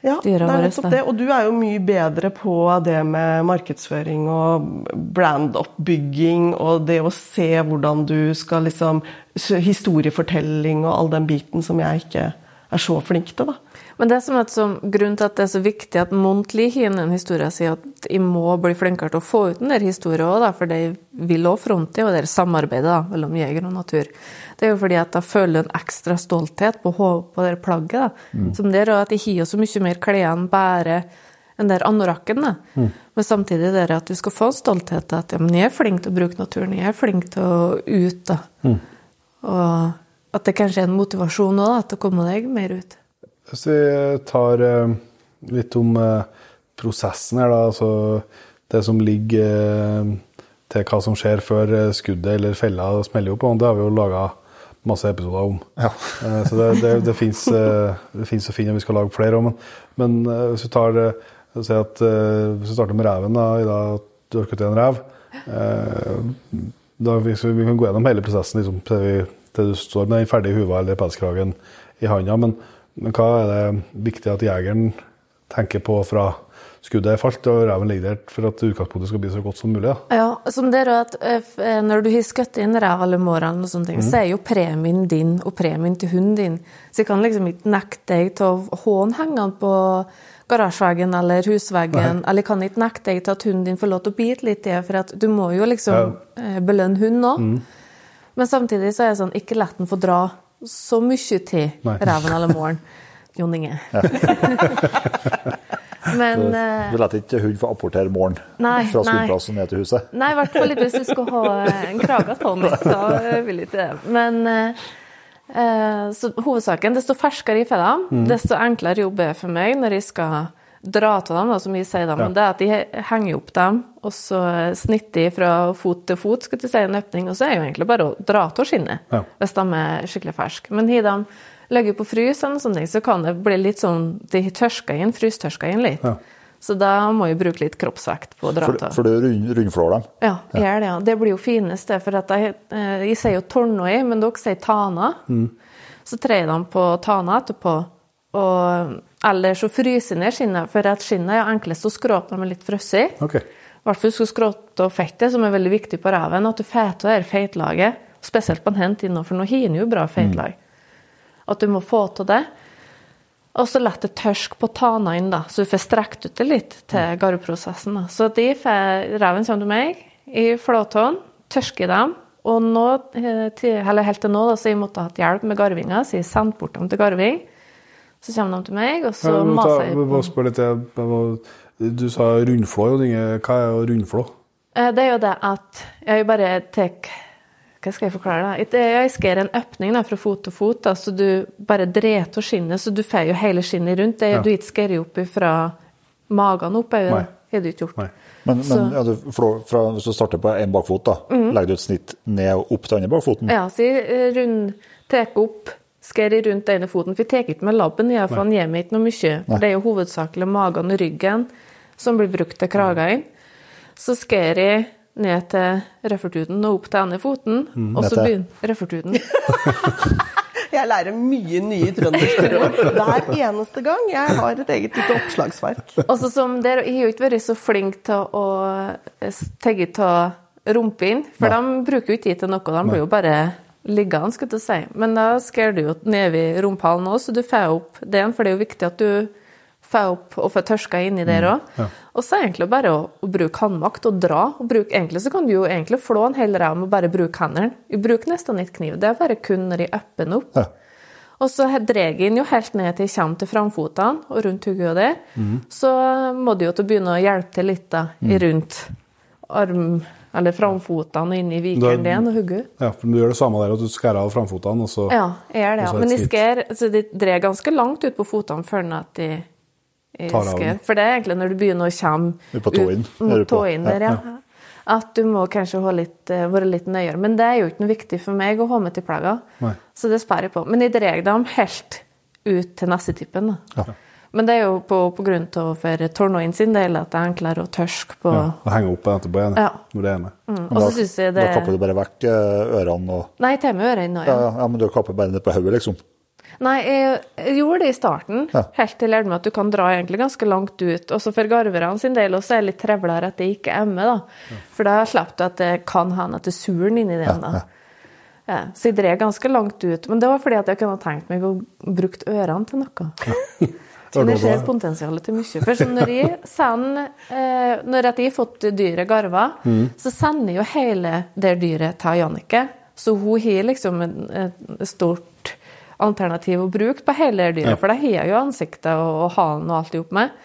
Ja, det er nettopp det. Og du er jo mye bedre på det med markedsføring og brandoppbygging og det å se hvordan du skal liksom Historiefortelling og all den biten som jeg ikke er så flink til, da. Men det som er som grunnen til at det er så viktig at Montli har en historie, sier at jeg må bli flinkere til å få ut den der historien òg, for de vil òg fronte, og det er samarbeidet da, mellom jeger og natur. Det er jo fordi at da føler en ekstra stolthet på, på det plagget. da. Som det er at de har så mye mer klær enn bare den der anorakken. da. Men samtidig det at du skal få en stolthet til at ja, men jeg er flink til å bruke naturen, jeg er flink til å ut. da. Og at det kanskje er en motivasjon òg, til å komme deg mer ut. Hvis vi tar eh, litt om eh, prosessen her, da. Altså det som ligger eh, til hva som skjer før skuddet eller fella smeller opp. Det har vi jo laga masse episoder om. Ja. Så det, det, det fins å finne, om vi skal lage flere om. Men, men hvis vi tar si at, Hvis vi starter med reven, da, Ida, du har skutt en rev da, vi, vi kan gå gjennom hele prosessen liksom, til, vi, til du står med den ferdige huva eller pelskragen i handa. Men, men hva er det viktig at jegeren tenker på fra skuddet falt og reven ligger der, for at utgangspunktet skal bli så godt som mulig? Da? Ja, som det er at eh, eh, Når du har skutt inn rev eller mår, eller noe sånt, så er jo premien din og premien til hunden din. Så jeg kan liksom ikke nekte deg til å hånhenge den på garasjeveggen eller husveggen. Eller jeg kan ikke nekte deg til at hunden din får lov til å bite litt i det, for at du må jo liksom ja. belønne hunden òg. Men samtidig så er det sånn, ikke la den få dra så mye til reven eller måren. Jon Inge. Men eh, Du lar ikke hund få apportere Nei, fra skoleplassen ned til huset. Nei, i hvert fall ikke hvis du skal ha en krage av Tony, så vil jeg ikke det. Men eh, eh, så hovedsaken, desto ferskere i fella, desto enklere jobb er for meg når jeg skal dra av dem, da, som vi sier da, men det er at de henger opp dem, og så snitter de fra fot til fot, skal du si, en øpning, og så er det jo egentlig bare å dra av skinnet, Ja. hvis de er skikkelig ferske. Men har de ligget på frys, eller sånne ting, så kan det bli litt sånn, de tørsker inn, frystørsker inn litt. Ja. Så da må vi bruke litt kroppsvekt på å dra til. for du rund, rundflår dem. Ja, gjør det. ja. Det blir jo finest, det. For at jeg, eh, jeg sier jo tornoi, men dere sier tana. Så trer de på tana etterpå. Og, eller så fryser ned skinnet, for at skinnet er enklest å skråte når man er litt frosset. Okay. I hvert fall skal skråte og fettet, som er veldig viktig på reven. At du feter det feitlaget. Spesielt på en hent for nå har jo bra feitlag. At du må få til det. Og så la det tørske på tana inn, da, så du får strekt ut det litt til garvprosessen. da. Så de får, reven kommer til meg i flåtåen, tørsker dem. Og nå, eh, til, eller helt til nå, da, så jeg måtte ha hatt hjelp med garvinga, så jeg sendte bort dem til garving. Så kommer de til meg, og så Ja, maser jeg på. bare litt, jeg Du sa rundflå, Hva er rundflå? Eh, Det er jo det at jeg bare tar Hva skal jeg forklare? da? Jeg skjer en åpning fra fot til fot, da, så du bare dreter av skinnet, så du får jo hele skinnet rundt. Det er Ja. du ikke skåret opp fra magen opp, er jo har du ikke gjort. Nei. Men, men ja, du fra, hvis du starter på én bakfot, da, legger du et snitt ned og opp til andre bakfoten? Ja, så jeg eh, rund, tar opp, skårer rundt den ene foten, for jeg tar ikke med labben, ja, for han gir meg ikke noe mye. For det er jo hovedsakelig magen og ryggen som blir brukt til kragen. Så skjer jeg ned til røffeltuten og opp til andre foten, og så begynner røffeltuten. Jeg lærer mye nye trønderske ord hver eneste gang. Jeg har et eget lite oppslagsverk. Og så som der, Jeg har jo ikke vært så flink til å tegge av rumpen, for de bruker jo ikke tid til noe. De blir jo bare liggende, skulle jeg si. Men da skærer du jo ned i rumpehallen òg, så du får opp den, for det er jo viktig at du får opp og får tørska inni der òg. Og så er det egentlig bare å, å bruke håndmakt og dra. Og bruk, egentlig så kan du jo egentlig flå en hel ræv med bare bruke hendene. Bruk nesten ikke kniv. Det er bare kun når jeg upper opp. Ja. Og så drar jeg den jo helt ned til jeg kommer til framfotene og rundt hodet og Mm. Så må du jo til å begynne å hjelpe til litt da, rundt arm, eller framfotene inn i vikeren din og hugger. Ja, for du gjør det samme der, at du skærer av framfotene, og så Ja, jeg gjør det. Ja. Men jeg snitt. skjer, så de drar ganske langt ut på fotene før at de av den. For det er egentlig når du begynner å komme Ut på tåen, ut mot på. der, ja. At du må kanskje ha litt, eh, være litt nøyere. Men det er jo ikke noe viktig for meg å ha med til plagga, Nei. så det sparer jeg på. Men jeg drar dem helt ut til nestetypen. da. Men det er jo på, på grunn av for tornoen sin del at det er enklere å tørske på ja, og henge opp etterpå igjen, Ja. når det er med. Mm. Og så syns jeg det da kapper du bare vekk eh, ørene og Nei, tar med ørene nå, ja, ja. ja, ja, men du kapper bare ned på hodet, liksom. Nei, jeg, jeg gjorde det i starten, Ja. helt til jeg lærte meg at du kan dra egentlig ganske langt ut. Også for garverne sin del også er det litt trevlere at det ikke er med, da. For da slipper du at det kan hende at det er suren inni den. da. Ja, så jeg drev ganske langt ut. Men det var fordi at jeg kunne tenkt meg å bruke ørene til noe. Så jeg ser potensialet til mye. For når jeg sender, eh, når jeg har fått dyret garva, så sender jeg jo hele det dyret til Jannicke. Så hun har liksom et stort alternativ å bruke på hele dyret. For da har jeg jo ansiktet og, og halen og alt i med.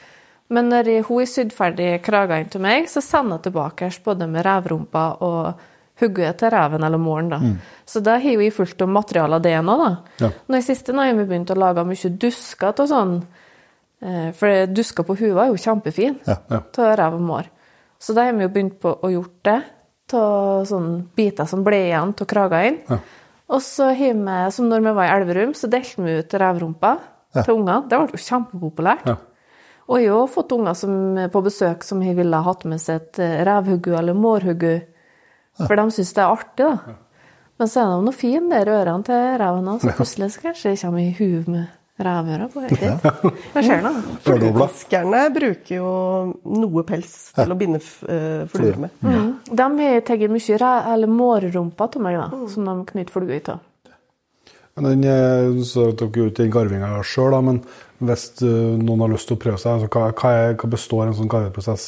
Men når jeg, hun har sydd ferdig kragene til meg, så sender jeg tilbake både med revrumpa og hugget til reven eller moren. da. Så da har jo jeg fullt av materialet av det nå. da. Ja. Nå i siste nå har vi begynt å lage mye dusker og sånn. Eh, For dusker på huet er jo kjempefin Ja, ja. til rev og mår. Så da har vi jo begynt på å gjort det. Av sånne biter som ble igjen av kragene. Ja. Og så har vi, som når vi var i Elverum, så delte vi ut revrumpa til unger. Det ble jo kjempepopulært. Ja. Og jeg har fått unger som, på besøk som har ville hatt med seg et eh, revhuggu eller mårhuggu. For de syns det er artig, da. Men så er de noe fin der ørene til reven så plutselig kanskje det kommer i huet med revører på høytid? Hva skjer nå? Fluefiskerne bruker jo noe pels til å binde eh, fluer med. Mm. De har tatt mye eller mårrumpa til meg, da, som de knyter fluer av. Men den, eh, så dere gjorde ikke den garvinga sjøl, men hvis eh, noen har lyst til å prøve seg, altså, hva, er, hva består en sånn garveprosess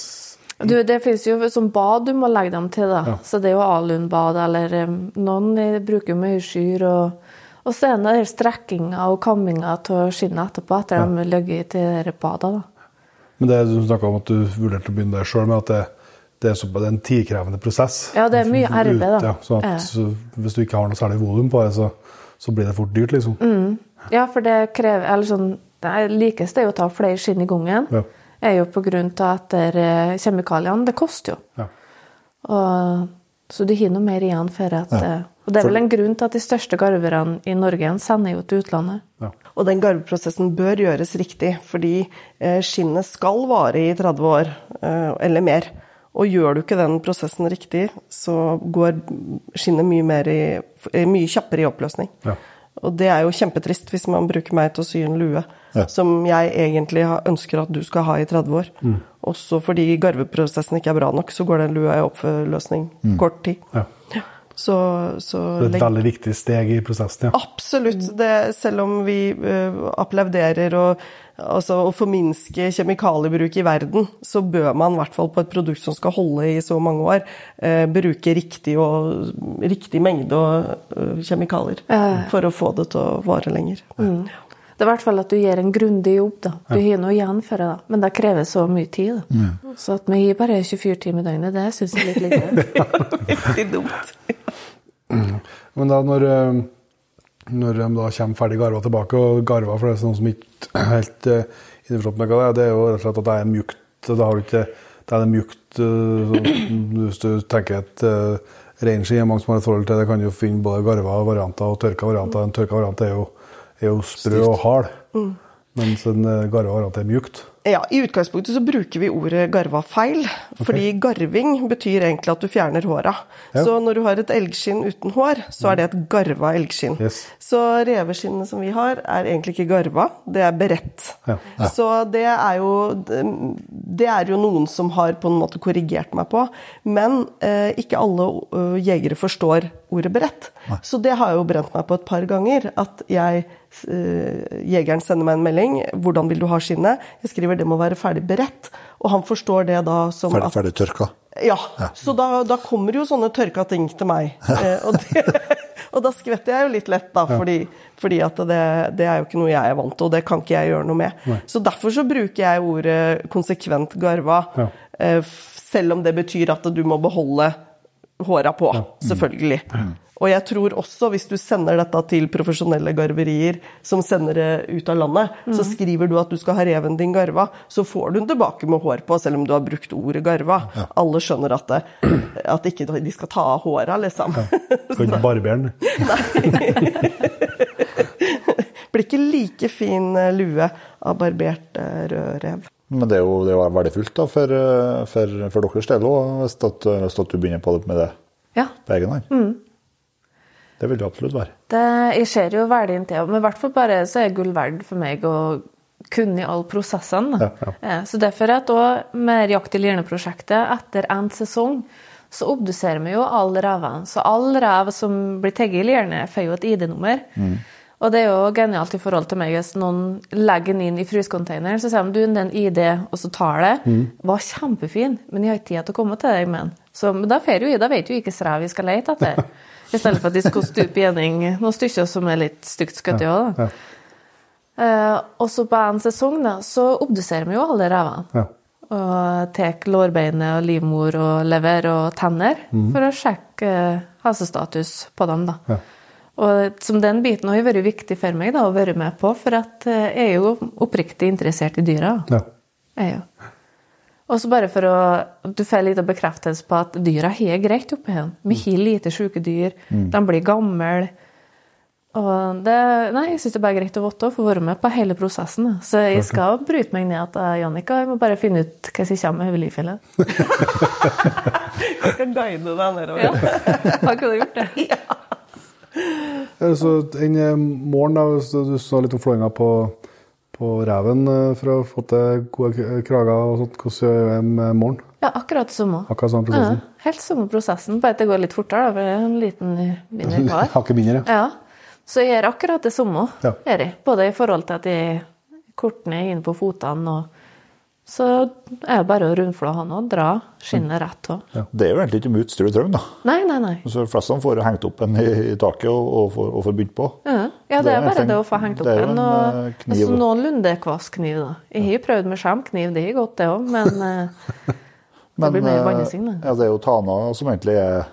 Du, det finnes jo som bad du må legge dem til, da. Så det er jo alunbad, eller noen bruker jo skyr og, og så er det strekkinga og kamminga av skinnet etterpå, etter de har ligget de bada, da. Men det du snakka om at du vurderte å begynne der sjøl, med at det, det er så, det er en tidkrevende prosess. Ja, det er mye arbeid, da. Ja, så at, Ja. så hvis du ikke har noe særlig volum på det, så, så blir det fort dyrt, liksom. Mm. Ja, for det krever Eller sånn Det likeste er jo å ta flere skinn i gangen. Ja. Er jo på grunn av at det er, eh, kjemikaliene Det koster jo. Ja. Og, så du har noe mer igjen for at eh, Og det er vel en grunn til at de største garverne i Norge sender jo til utlandet. Ja. Og den garveprosessen bør gjøres riktig, fordi eh, skinnet skal vare i 30 år eh, eller mer. Og gjør du ikke den prosessen riktig, så går skinnet mye, mer i, eh, mye kjappere i oppløsning. Ja. Og det er jo kjempetrist hvis man bruker meg til å sy en lue Ja. som jeg egentlig ønsker at du skal ha i 30 år. Mm. Også fordi garveprosessen ikke er bra nok, så går den lua i oppløsning kort tid. Ja. Så, så Det er et veldig viktig steg i prosessen, ja. Absolutt. Det, selv om vi uh, applauderer og, altså, og forminsker kjemikaliebruk i verden, så bør man i hvert fall på et produkt som skal holde i så mange år, uh, bruke riktig, og, riktig mengde og, uh, kjemikalier for å få det til å vare lenger. Det er i hvert fall at du gjør en grundig jobb. da. Du har noe igjen for det, da. men det krever så mye tid. da. Så at vi gir bare 24 timer i døgnet, det syns jeg er litt lite. Veldig dumt. Men da når, eh, når de da kommer ferdig garva tilbake, og garva for det er noen som ikke helt uh, innforstått med hva det er, det er jo rett og slett at det er mjukt. Da har du ikke, det er det mjukt eh, sånn, Hvis du tenker et reinskinn, er mange som har et forhold til det, kan jo finne både garva varianter og tørka varianter. En tørka variant er jo, er jo sprø og hard, mens en har at det er mjukt. Ja, I utgangspunktet så bruker vi ordet garva feil. Fordi garving betyr egentlig at du fjerner håra. Ja. Så når du har et elgskinn uten hår, så er det et garva elgskinn. Yes. Så reveskinnet som vi har, er egentlig ikke garva, det er beredt. Ja. Så det er jo Det er jo noen som har på en måte korrigert meg på. Men eh, ikke alle uh, jegere forstår ordet beredt. Så det har jeg jo brent meg på et par ganger. At jeg uh, Jegeren sender meg en melding. 'Hvordan vil du ha skinnet?' Jeg skriver 'det må være ferdig beredt'. Og han forstår det da som Ferdig, at ferdig tørka. ja, så da, da kommer jo sånne tørka ting til meg. Ja. og, det, og da skvetter jeg jo litt lett, da, fordi, fordi at det, det er jo ikke noe jeg er vant til, og det kan ikke jeg gjøre noe med. Så derfor så bruker jeg ordet konsekvent garva, Ja. eh, selv om det betyr at du må beholde håra på, selvfølgelig. Og jeg tror også, hvis du sender dette til profesjonelle garverier som sender det ut av landet, så skriver du at du skal ha reven din garva, så får du den tilbake med hår på, selv om du har brukt ordet garva. Alle skjønner at, det, at ikke de skal ta av håra, liksom. Skal ikke barbere den. Blir ikke like fin eh, lue av barbert eh, rød rev. Men det er jo, det er jo verdifullt da, for, eh, for, for deres del òg, hvis, at- hvis at du begynner på det med det Ja. på egen hånd. Det vil det absolutt være. Det, jeg ser jo verdien til men i hvert fall bare så er gull verd for meg å kunne i alle prosessene. Ja, Ja, Så derfor er det med Jakt i Lierne-prosjektet, etter en sesong, så obduserer vi jo alle revene. Så alle rev som blir tatt i Lierne, får jo et ID-nummer. Og det er jo genialt i forhold til meg hvis noen legger den inn i frysecontaineren, så sier de du, det er en ID, og så tar det. Var kjempefin, men jeg har ikke tid til å komme til deg med den. Så da får jo jeg, da vet jo ikke hvilken rev vi skal lete etter. I stedet for at de skal stupe gjennom noen stykker som er litt stygt skutt i òg, da. Eh, og så på en sesong da, så obduserer vi jo alle revene. Ja. Og tar lårbeinet og livmor og lever og tenner for å sjekke eh, helsestatus på dem. da. Ja. Og som den biten har vært viktig for meg da, å være med på, for at eh, jeg er jo oppriktig interessert i dyra. Ja. Jeg er jo. Og så bare for å Du får litt bekreftelse på at dyra har greit oppi her. Vi har lite syke dyr. De blir gamle. Og det, nei, jeg syns det er bare greit å vite å få være med på hele prosessen. Så jeg skal bryte meg ned til Jannika. Jeg må bare finne ut hva som kommer med livfjellet. Jeg skal guide deg nedover. Ja. Har ikke du gjort det? Ja. Så en eh, morgen, da, så du sa litt om flåinga på, på reven eh, for å få til gode krager og sånt. Hvordan gjør jeg med morgen? Ja, akkurat samme. Akkurat samme prosessen? Ja, helt samme prosessen, bare at det går litt fortere. da, for det er en liten mindre kar. Hakket mindre, ja. Ja, så jeg gjør akkurat det samme. Ja. Både i forhold til at jeg korter ned inn på fotene, og så er det bare å rundflå han og dra skinnet rett av. Det er jo egentlig ikke mye utstyr du trenger. da. Nei, nei, nei. Så de fleste får hengt opp en i, taket og, og, får, og får begynt på. Ja, ja det, Det er er bare egentlig- det å få hengt opp er en. en, Og, eh, kniv. altså, noenlunde kvass kniv, da. Jeg har jo prøvd med skjermkniv, det er godt, det òg, men eh, det blir mer eh, bannesing, ja, det er jo tana som egentlig er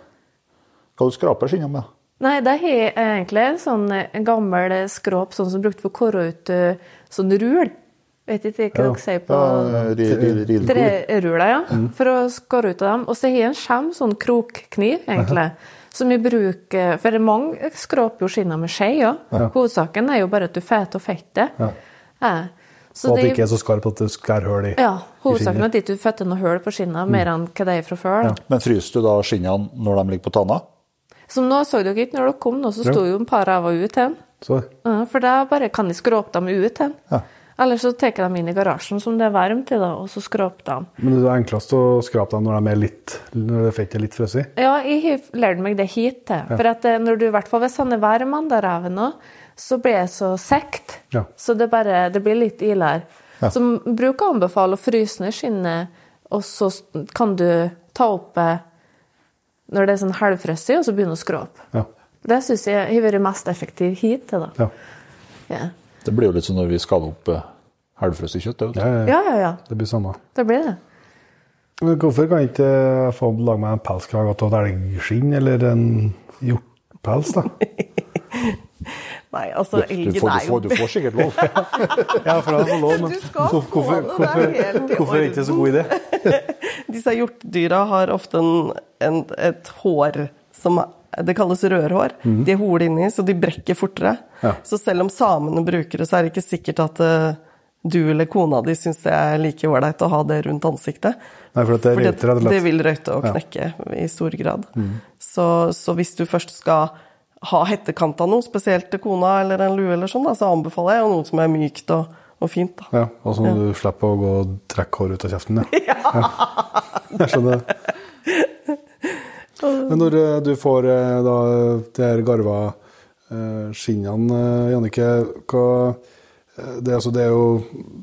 Hva du skraper skinnet med? Nei, det har jeg egentlig en sånn eh, gammel skrap sånn som brukte for å ut eh, sånn rul. Vet ikke hva dere sier på Ja, Treruler, ja. For å skåre ut av dem. Og så har jeg en skjem, sånn krokkniv, egentlig. Som vi bruker For mange skraper jo skinnene med skje, ja. Hovedsaken er jo bare at du får til fettet. Ja. Så Og at det ikke er så skarpt at det skærer hull i ja, hovedsaken er at ikke du får til noe hull på skinnene, mer enn hva det er fra før. Ja. Men fryser du da skinnene når de ligger på tanna? Som nå så dere ikke når dere kom, nå så sto jo en par ræver ut igjen. Så, Ja, for da bare kan de skråpe dem ut igjen. Ja. Eller så tar dem inn i garasjen som det er varmt i, da, og så skråper dem. men det er enklest å skrape dem når de er litt Når fettet er litt frosset. Ja, jeg har lært meg det hit til. For at eh, når du, i hvert fall hvis han er varm, da reven nå, så blir det så sekt. Ja. Så det, bare, det blir litt ildere. Ja. Så bruker å anbefale å fryse ned skinnet, og så kan du ta opp eh, når det er sånn halvfrosset, og så begynne å skrape. Ja. Det syns jeg har vært mest effektiv hit til, da. Ja. Ja. Det blir jo litt som når vi skaller opp eh, halvfrosset kjøtt. det. Ja, ja, ja. ja, ja, ja. Det blir samme. Det blir det. Men hvorfor kan jeg ikke få lage meg en pelskrage av et elgskinn eller en hjortpels, da? Nei, altså, elgen er jo får, du får sikkert lov. Ja, for jeg får lov, men hvorfor, er hvorfor er det ikke så god idé? Disse hjortdyra har ofte en, en, et hår som er- det kalles rørhår. De er hole inni, så de brekker fortere. Ja. Så selv om samene bruker det, så er det ikke sikkert at eh, du eller kona di syns det er like ålreit å ha det rundt ansiktet. Nei, for det røyter, det, det vil røyte og Ja. knekke i stor grad. Så, så hvis du først skal ha hettekant av noe, spesielt til kona eller en lue, eller sånn, da, så anbefaler jeg noe som er mykt og, og fint. Da. Ja, og så må du slippe å gå og trekke håret ut av kjeften. Ja. ja. Jeg skjønner. Men når eh, du får eh, da de her garva eh, skinnene, Jannicke, hva det, altså, det, er jo,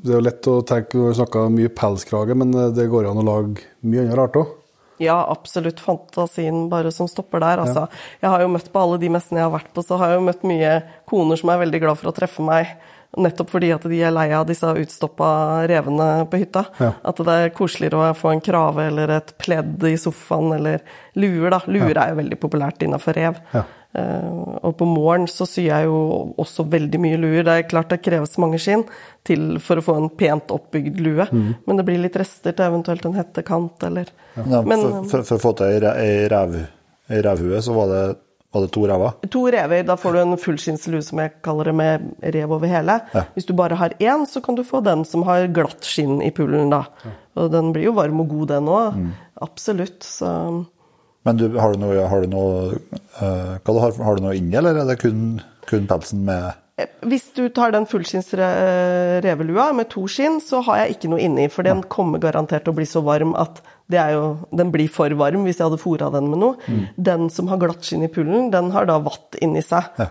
det er jo lett å tenke Du har snakka mye pelskrage, men det går an å lage mye annet rart òg. Ja, absolutt fantasien bare som stopper der. Altså. Jeg har jo møtt på alle de messene jeg har vært på, så har jeg jo møtt mye koner som er veldig glad for å treffe meg Nettopp fordi at de er lei av disse utstoppa revene på hytta. Ja. At det er koseligere å få en krave eller et pledd i sofaen, eller luer, da. Luer er jo veldig populært innafor rev. Ja. Uh, og på morgen så syr jeg jo også veldig mye luer. Det er klart det kreves mange skinn til for å få en pent oppbygd lue, Mm. men det blir litt rester til eventuelt en hettekant eller Ja, Men for, for, for å få til ei revhue, så var det, var det to rever? To rever, da får du en fullskinnslue som jeg kaller det, med rev over hele. Ja. Hvis du bare har én, så kan du få den som har glatt skinn i pullen, da. Og den blir jo varm og god, den òg. Mm. Absolutt. Så Men du, har du noe, har du noe, uh, har, har du noe inni, eller er det kun, kun pelsen med Hvis du tar den fullskinns revelua med to skinn, så har jeg ikke noe inni, for den kommer garantert til å bli så varm at det er jo, den blir for varm hvis jeg hadde fôra den med noe. Den som har glatt skinn i pullen, den har da vatt inni seg. Ja.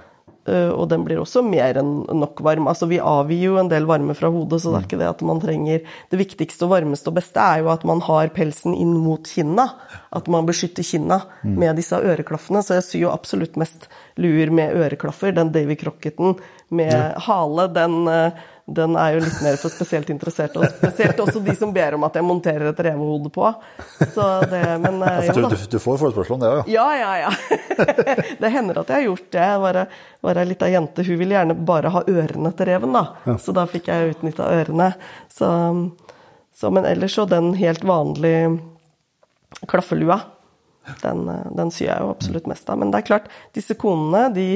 Eh, og den blir også mer enn nok varm. Altså Vi avgir jo en del varme fra hodet, så det er ikke det at man trenger Det viktigste og varmeste og beste er jo at man har pelsen inn mot kinna. At man beskytter kinna med disse øreklaffene. Så jeg syr jo absolutt mest luer med øreklaffer. Den Davy Crocketen med hale, den, eh, den er jo litt mer for spesielt interesserte. Og spesielt også de som ber om at jeg monterer et revehode på. Så det, men eh, jo da. du, du får forespørsel om det òg, ja. Ja, ja, ja. det hender at jeg har gjort det. Jeg var, var ei lita jente, hun ville gjerne bare ha ørene til reven, da. Så da fikk jeg utnytta ørene. Så, så, men ellers så den helt vanlige klaffelua, den, den syr jeg jo absolutt mest av. Men det er klart, disse konene, de,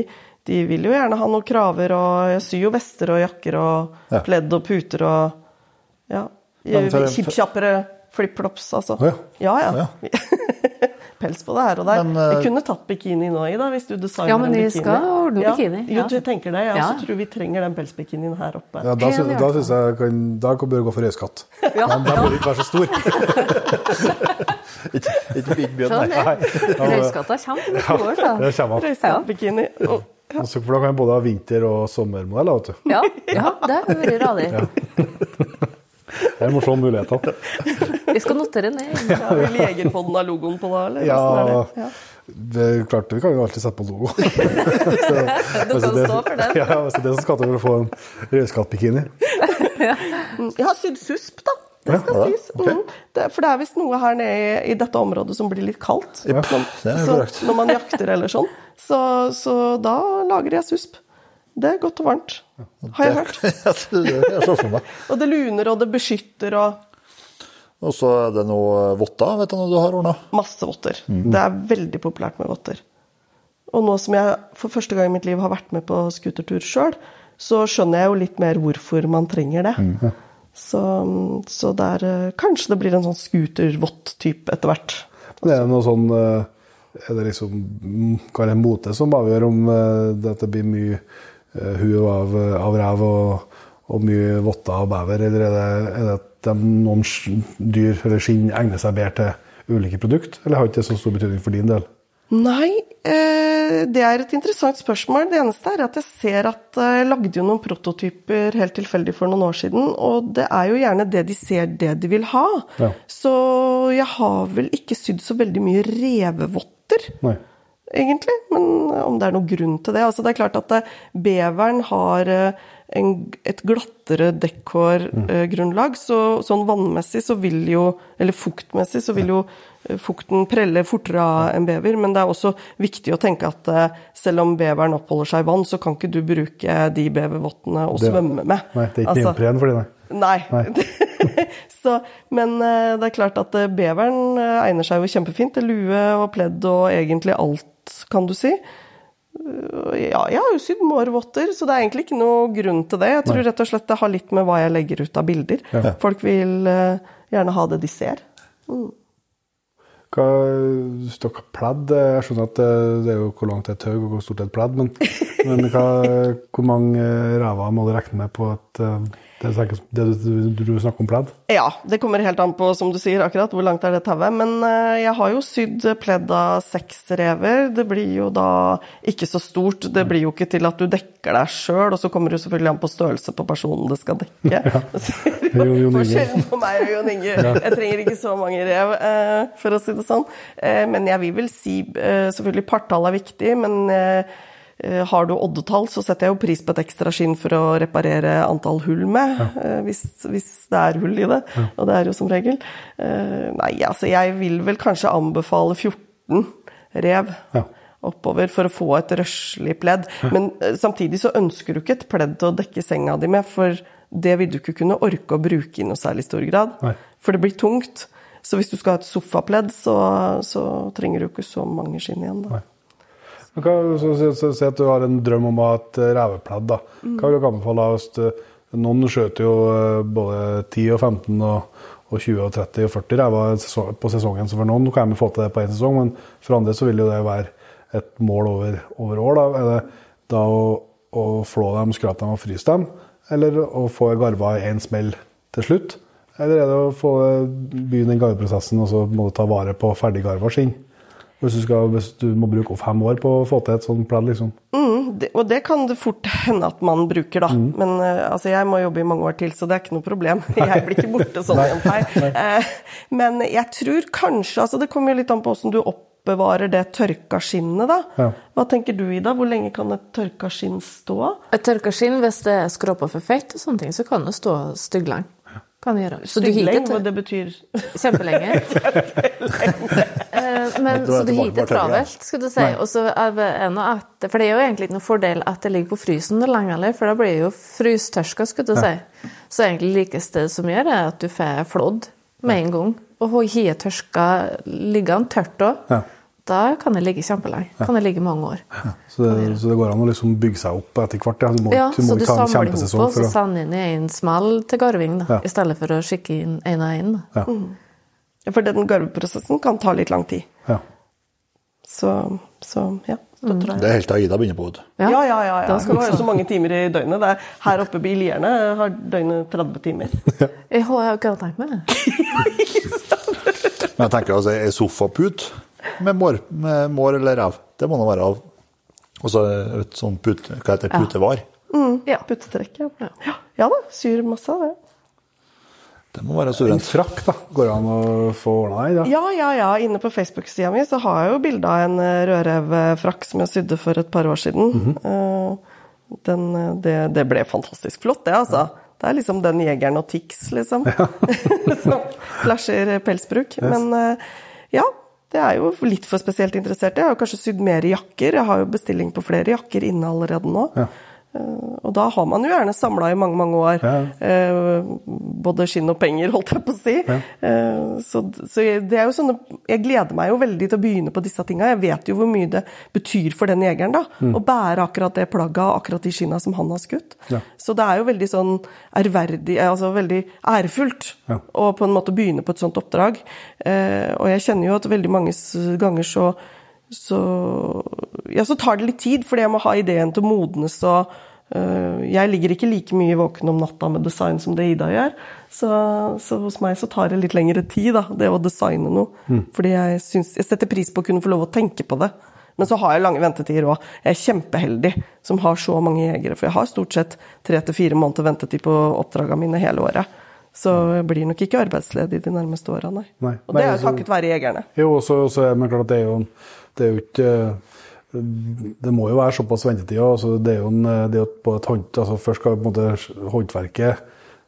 de vil jo gjerne ha noen kraver, og jeg syr jo vester og jakker og Ja. pledd og puter og ja. Kjipp-kjappere flipflops, altså. Oh, Ja, ja. Pels på det her og der. Men, uh, vi kunne tatt bikini nå, Ida, hvis du designer Ja, men vi bikini. skal ordne ja. bikini, Jo, du tenker det. Jeg Ja. også tror vi trenger den pelsbikinien her oppe. Ja, da En da syns jeg kan, da bør du gå for røyskatt. Ja, Men den bør ikke være så stor. Ikke, begynn, Skjønner nei. Røyskatta kommer om neste år, så. Røyskattbikini. Og- Altså, For da kan jeg både ha vinter- og sommermodell. vet du. Ja, ja det har vært radig. Jeg må se mulighetene. Vi skal notere ned. Ja, vil Jegerpodden ha logoen på da, eller? Ja, er det? Ja. det er klart, vi kan jo alltid sette på logo. Så, Du kan stå for den. Ja, hvis det er det som skal til for å få en rødskattbikini. Jeg har sydd susp, da. Det skal ja, sies. sies. Mm. Det, for det er visst noe her nede i, i dette området som blir litt kaldt. Ja, det er så, når man jakter eller sånn. Så, så da lager jeg susp. Det er godt og varmt, har jeg hørt. Jeg det jeg ser for meg. Og det luner, og det beskytter, og Og så er det noe votter, vet du noe du har ordna? masse votter. Det er veldig populært med votter. Og nå som jeg for første gang i mitt liv har vært med på scootertur sjøl, så skjønner jeg jo litt mer hvorfor man trenger det. Så, så det er eh, Kanskje det blir en sånn scootervott-type etter hvert. Det er noe sånn eh, Er det liksom mm, Hva er det mote som avgjør om eh, det blir mye uh, hue av, av rev og, og mye votter av bever, eller er det, er det at de, noen dyr eller skinn egner seg bedre til ulike produkt, eller har ikke det så stor betydning for din del? Nei, eh, det er et interessant spørsmål. Det eneste er at jeg ser at eh, jeg lagde jo noen prototyper helt tilfeldig for noen år siden, og det er jo gjerne det de ser det de vil ha. Ja. Så jeg har vel ikke sydd så veldig mye revevotter. Nei. egentlig. Men om det er noen grunn til det. Altså, det er klart at eh, beveren har eh, en, et glattere dekkhårgrunnlag, så sånn vannmessig så vil jo Eller fuktmessig så vil jo eh, fukten prelle fortere av en bever, men det er også viktig å tenke at eh, selv om beveren oppholder seg i vann, så kan ikke du bruke de bevervottene å Det- svømme med. Nei, det er ikke Altså- neopren for det, nei. Nei. så, men eh, det er klart at eh, beveren eh, egner seg jo kjempefint til lue og pledd og egentlig alt, kan du si. Ja, jeg har jo sydd mårvotter, så det er egentlig ikke noe grunn til det. Jeg tror rett og slett det har litt med hva jeg legger ut av bilder. Folk vil gjerne ha det de ser. Hva, hvis dere pledd, jeg skjønner at det, er jo hvor langt det er et tau og hvor stort det er et pledd, men, men hva, hvor mange ræver må du regne med på at eh, det, er det du, du, snakker om pledd? Ja, det kommer helt an på, som du sier, akkurat hvor langt er det tauet. Men eh, jeg har jo sydd pledd av seks rever. Det blir jo da ikke så stort. Det blir jo ikke til at du dekker deg sjøl, og så kommer det selvfølgelig an på størrelse på personen det skal dekke. Inge. Forskjellen på meg og Jon Inge. Jeg trenger ikke så mange rev, eh, for å si det sånn. Eh, Men jeg vil vel si Selvfølgelig partall er viktig, men har du oddetall, så setter jeg jo pris på et ekstra skinn for å reparere antall hull med, ja. hvis, hvis det er hull i det. Og det er jo som regel. Eh, nei, altså jeg vil vel kanskje anbefale 14 rev. Ja. Oppover for å få et røslig pledd. Men eh, samtidig så ønsker du ikke et pledd å dekke senga di med, for det vil du ikke kunne orke å bruke i noe særlig stor grad. Nei. For det blir tungt. Så hvis du skal ha et sofapledd, så, så trenger du ikke så mange skinn igjen. da. Men hva, så, så, at du har en drøm om å ha et eh, revepledd. da. Hva vil du anbefale? Noen skjøter jo eh, både 10 og 15 og, og 20 og 30 og 40 rever på sesongen. Så for noen kan vi få til det på én sesong, men for andre så vil jo det være et mål over, over år. da. Er det da å, å flå dem, skrape dem og fryse dem, eller å få garva i én smell til slutt? Eller er det å få begynne den garveprosessen og så må du ta vare på ferdiggarva skinn? Hvis du, skal, hvis du må bruke fem år på å få til et sånt pledd, liksom. Mm, det, og det kan det fort hende at man bruker, da. Mm. Men eh, altså, jeg må jobbe i mange år til, så det er ikke noe problem. Jeg blir ikke borte sånn igjen her. Eh, men jeg tror kanskje altså Det kommer jo litt an på hvordan du oppbevarer det tørka skinnet, da. Ja. Hva tenker du, Ida? Hvor lenge kan et tørka skinn stå? Et tørka skinn, hvis det er skråpa for fett og sånne ting, så kan det stå stygglenge. Kan det gjøre. Så hiter hva det betyr Kjempelenge. Eh, Men, så du på tørre. travelt, skal du si. Og så er det at, For det er jo egentlig ikke noen fordel at det ligger på frysen lenge, heller, for da blir det jo frystørska, skulle du si. Så egentlig likeste som gjør, er at du får flådd med en gang. Og har tørska liggende tørt òg. Ja. Da kan det ligge kjempelenge. Kan det ligge mange år. Så det, så det går an å liksom bygge seg opp etter hvert. Ja. Du må, Ja, du må så du samler ihop og så for å sender inn i en smell til garving, da, Ja. i stedet for å skikke inn en og en. da. ja. For den garveprosessen kan ta litt lang tid. Ja. Så, så ja. Støtter. Det er helt til Ida begynner på. du. Ja, ja, ja. ja. Da skal Du har jo så mange timer i døgnet. Det er, her oppe i Lierne har døgnet 30 timer. Jeg har jo ikke tenkt meg det. Men jeg tenker altså, ei sofaput med mår, med mår eller rev, det må nå være av Og så et sånt put, hva heter det, putevar. Ja. Puttetrekk, ja. ja. Ja da, syr masse av det. Det må være En frakk, da. Går det an å få ordna i? da? Ja, ja, ja. Inne på Facebook-sida mi så har jeg jo bilde av en eh, rødrevfrakk som jeg sydde for et par år siden. Eh, Den, eh, det, det ble fantastisk flott, det, altså. Det er liksom den jegeren og Tix, liksom. som flasher pelsbruk. Men eh, ja, det er jo litt for spesielt interesserte. Jeg har jo kanskje sydd mer jakker. Jeg har jo bestilling på flere jakker inne allerede nå. Ja. Eh, Og da har man jo gjerne samla i mange, mange år. Ja. Eh, både skinn og penger, holdt jeg på å si. Ja. så, så jeg, det er jo sånne Jeg gleder meg jo veldig til å begynne på disse tinga. Jeg vet jo hvor mye det betyr for den jegeren, da. Å bære akkurat det plagget og akkurat de skinna som han har skutt. Ja. Så det er jo veldig sånn ærverdig, altså veldig ærefullt å på en måte begynne på et sånt oppdrag. Eh, og jeg kjenner jo at veldig mange ganger så så, ja, så tar det litt tid, fordi jeg må ha ideen til å modnes. og uh, Jeg ligger ikke like mye våken om natta med design som det Ida gjør. Så, så hos meg så tar det litt lengre tid, da, det å designe noe. Fordi jeg, syns, jeg setter pris på å kunne få lov å tenke på det. Men så har jeg lange ventetider òg. Jeg er kjempeheldig som har så mange jegere. For jeg har stort sett tre til fire måneder ventetid på oppdragene mine hele året. Så jeg blir nok ikke arbeidsledig de nærmeste åra, nei. Nei. Og det er jo takket være jegerne. Jo, også, så er det klart det er jo, det er jo ikke Det må jo være såpass ventetid. Altså det er jo en, det er på et hånd, altså Først skal på en måte håndverket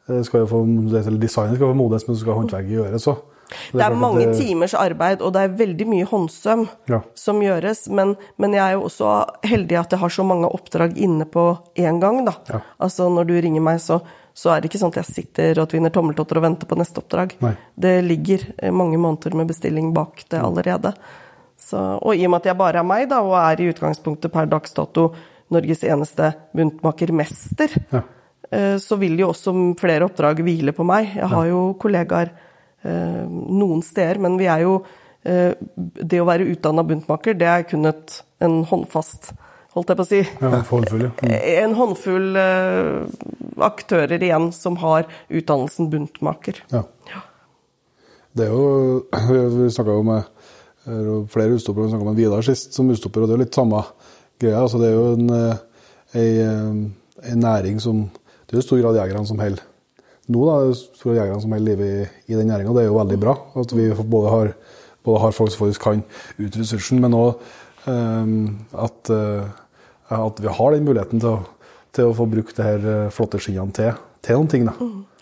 eh, skal jo få, eller Designet skal få modnes, men så skal håndverket gjøres òg. Det er mange timers arbeid, og det er veldig mye håndsøm Ja. som gjøres. Men, men jeg er jo også heldig at jeg har så mange oppdrag inne på én gang, da. Ja. Altså når du ringer meg, så, så er det ikke sånn at jeg sitter og tvinner tommeltotter og venter på neste oppdrag. Nei. Det ligger eh, mange måneder med bestilling bak det allerede. Så, og i og med at jeg bare er meg, da, og er i utgangspunktet per dags dato Norges eneste buntmakermester, Ja. eh, så vil jo også flere oppdrag hvile på meg. Jeg har jo kollegaer eh, noen steder, men vi er jo eh, Det å være utdanna buntmaker, det er kun et, en håndfast Holdt jeg på å si. Ja, håndfull, ja. Mm. En håndfull aktører igjen som har utdannelsen buntmaker. Ja. Det er jo Vi snakka jo med flere utstoppere, vi snakka med Vidar sist som utstopper, og det er litt samme greia. Altså, det er jo en, en, eh, en næring som Det er jo stor grad jegerne som holder nå, da, det er i stor grad jegerne som holder liv i, i den næringa. Det er jo veldig bra at vi både har, både har folk som faktisk kan ut ressursen, men òg at, uh, at vi har den muligheten til å, til å få brukt det her eh, flotte skinnene til, til noen ting. da.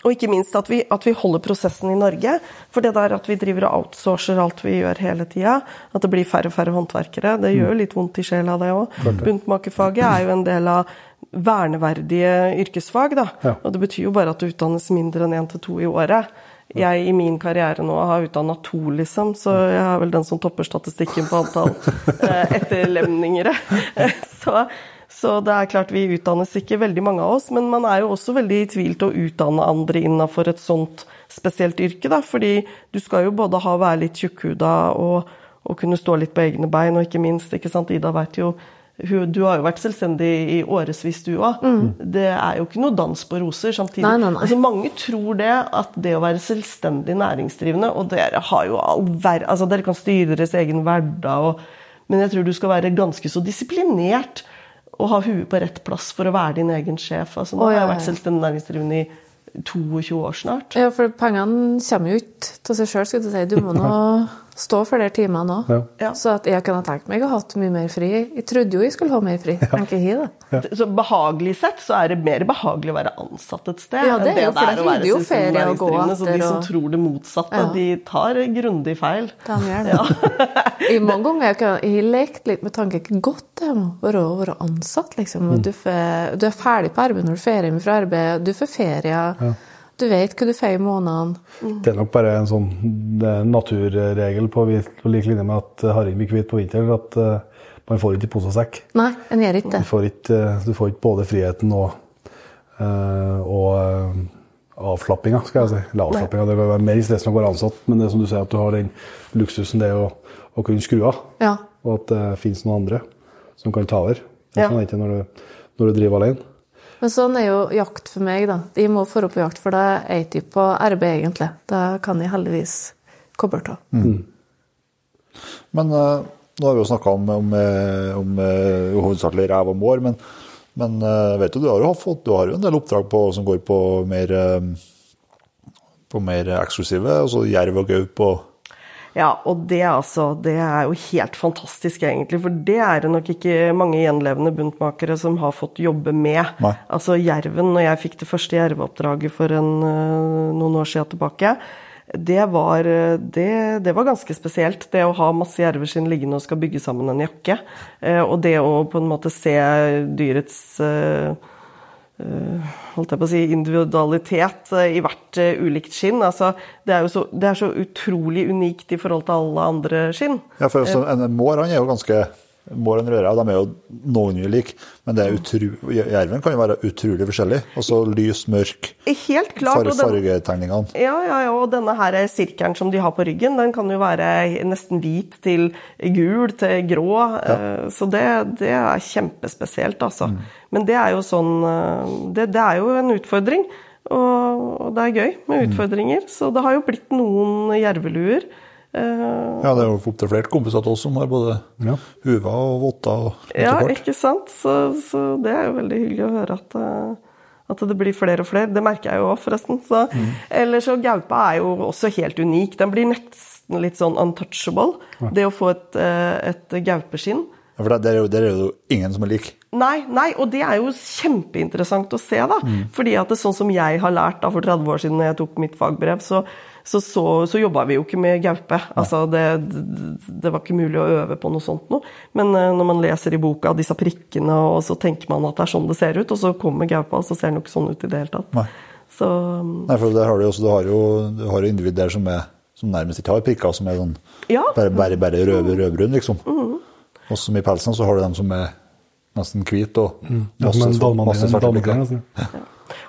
Og ikke minst at vi, at vi, holder prosessen i Norge. For det der at vi driver og outsourcer alt vi gjør hele tida, at det blir færre og færre håndverkere, det gjør jo litt vondt i sjela, det òg. Buntmakerfaget er jo en del av verneverdige yrkesfag, da. Ja. Og det betyr jo bare at det utdannes mindre enn én til to i året. Jeg i min karriere nå har utdanna to, liksom, så jeg er vel den som topper statistikken på antall etterlemninger. etterlemningere. så, så det er klart vi utdannes ikke veldig mange av oss, men man er jo også veldig i tvil til å utdanne andre innafor et sånt spesielt yrke, da. Fordi du skal jo både ha være litt tjukkhuda og, og kunne stå litt på egne bein, og ikke minst, ikke sant, Ida vet jo du har jo vært selvstendig i årevis, du òg. Det er jo ikke noe dans på roser samtidig. Nei, nei, nei. Altså, mange tror det, at det å være selvstendig næringsdrivende Og dere har jo all ver altså, dere kan styre deres egen hverdag, og, men jeg tror du skal være ganske så disiplinert og ha huet på rett plass for å være din egen sjef. Altså, nå oh, har ja, jeg ja. vært selvstendig næringsdrivende i 22 år snart. Ja, for pengene kommer jo ikke av seg sjøl, skulle du si. Du må nå stå for de timene òg. Ja. Ja. Så at jeg kunne tenkt meg å ha hatt mye mer fri. Jeg trodde jo jeg skulle ha mer fri. Tenker jeg, da. Så behagelig sett så er det mer behagelig å være ansatt et sted Ja, det er jo, for er det å være hilder jo ferie å gå etter. Så de som og- tror det motsatte, Ja. de tar grundig feil. De gjør det. I mange ganger jeg kan- jeg har lekt litt med tanken hvor godt det er å være, å være ansatt. Liksom. Mm. Du, får, du er ferdig på arbeid når du får hjem fra arbeid, du får ferie. Du vet hva du får i månedene. Det er nok bare en sånn naturregel på, på lik linje med at harring blir hvit på vinteren. At uh, man får ikke i pose og sekk. Nei, en gjør ikke Du det. får ikke, eh, du får ikke både friheten og, uh, og eh, avslappinga, skal jeg si. Eller avslappinga, det kan være mer stress med å være ansatt, men det er som du sier, at du har den luksusen det er å, å kunne skru av. Ja. Og at det finnes noen andre som kan ta over. Det Ja. er sånn er det ikke når du, når du driver alene. Men sånn er jo jakt for meg, da. Jeg må dra på jakt, for det er jeg ikke på arbeid, egentlig. Det kan jeg heldigvis koble av. Men uh, nå har vi jo snakka om, om, eh, om uh, hovedsakelig rev og mår, men, men uh, vet du, du har jo fått, du har jo en del oppdrag på, som går på mer, på mer eksklusive, altså jerv og gaup og Ja, og det, altså, det er jo helt fantastisk, egentlig. For det er det nok ikke mange gjenlevende buntmakere som har fått jobbe med. Nei. Altså jerven, når jeg fikk det første jerveoppdraget for en, øh, noen år siden tilbake, det var, øh, det, det var ganske spesielt. Det å ha masse jerver sin liggende og skal bygge sammen en jakke. Eh, Og det å på en måte se dyrets eh, holdt jeg på å si, individualitet eh, i hvert eh, ulikt skinn. Altså, det, er jo så, det er så utrolig unikt i forhold til alle andre skinn. Ja, for en mår han er jo ganske Mår og rødrev de er jo noen ulike, men det er utru, jerven kan jo være utrolig forskjellig. Altså lys, mørk, Helt klart. far, fargetegningene. Ja, ja, ja, og denne her sirkelen som de har på ryggen, den kan jo være nesten hvit til gul til grå. Ja. Så det, det er kjempespesielt, altså. Men det er jo sånn eh, det, det er jo en utfordring. Og, og det er gøy med utfordringer. Så det har jo blitt noen jerveluer. Eh, Ja, det er jo opptil flere kompiser til oss som har både Ja. huva og votter og Ja, ikke sant? Så, så det er jo veldig hyggelig å høre at, eh, at det blir flere og flere. Det merker jeg jo òg, forresten. Så, Ellers så gaupa er jo også helt unik. Den blir nesten litt sånn untouchable. Det å få et, et gaupeskinn. Ja, for det, er jo, det er jo ingen som er lik. Nei, nei, og det er jo kjempeinteressant å se, da. Fordi at det, sånn som jeg har lært da for 30 år siden da jeg tok mitt fagbrev, så, så, så, så jobba vi jo ikke med gaupe. Altså, det, det, var ikke mulig å øve på noe sånt noe. Men eh, når man leser i boka disse prikkene, og så tenker man at det er sånn det ser ut, og så kommer gaupa, og så ser den jo ikke sånn ut i det hele tatt. Nei. Så Nei, for der har du, også, du har jo, du har jo individ som, er, som nærmest ikke har prikker, som er sånn Ja. bare, bare, bare rød, rødbrun, liksom. Og som i pelsen så har du dem som er nesten hvit og Ja, masse, dalmaniner, masse en svarte prikker.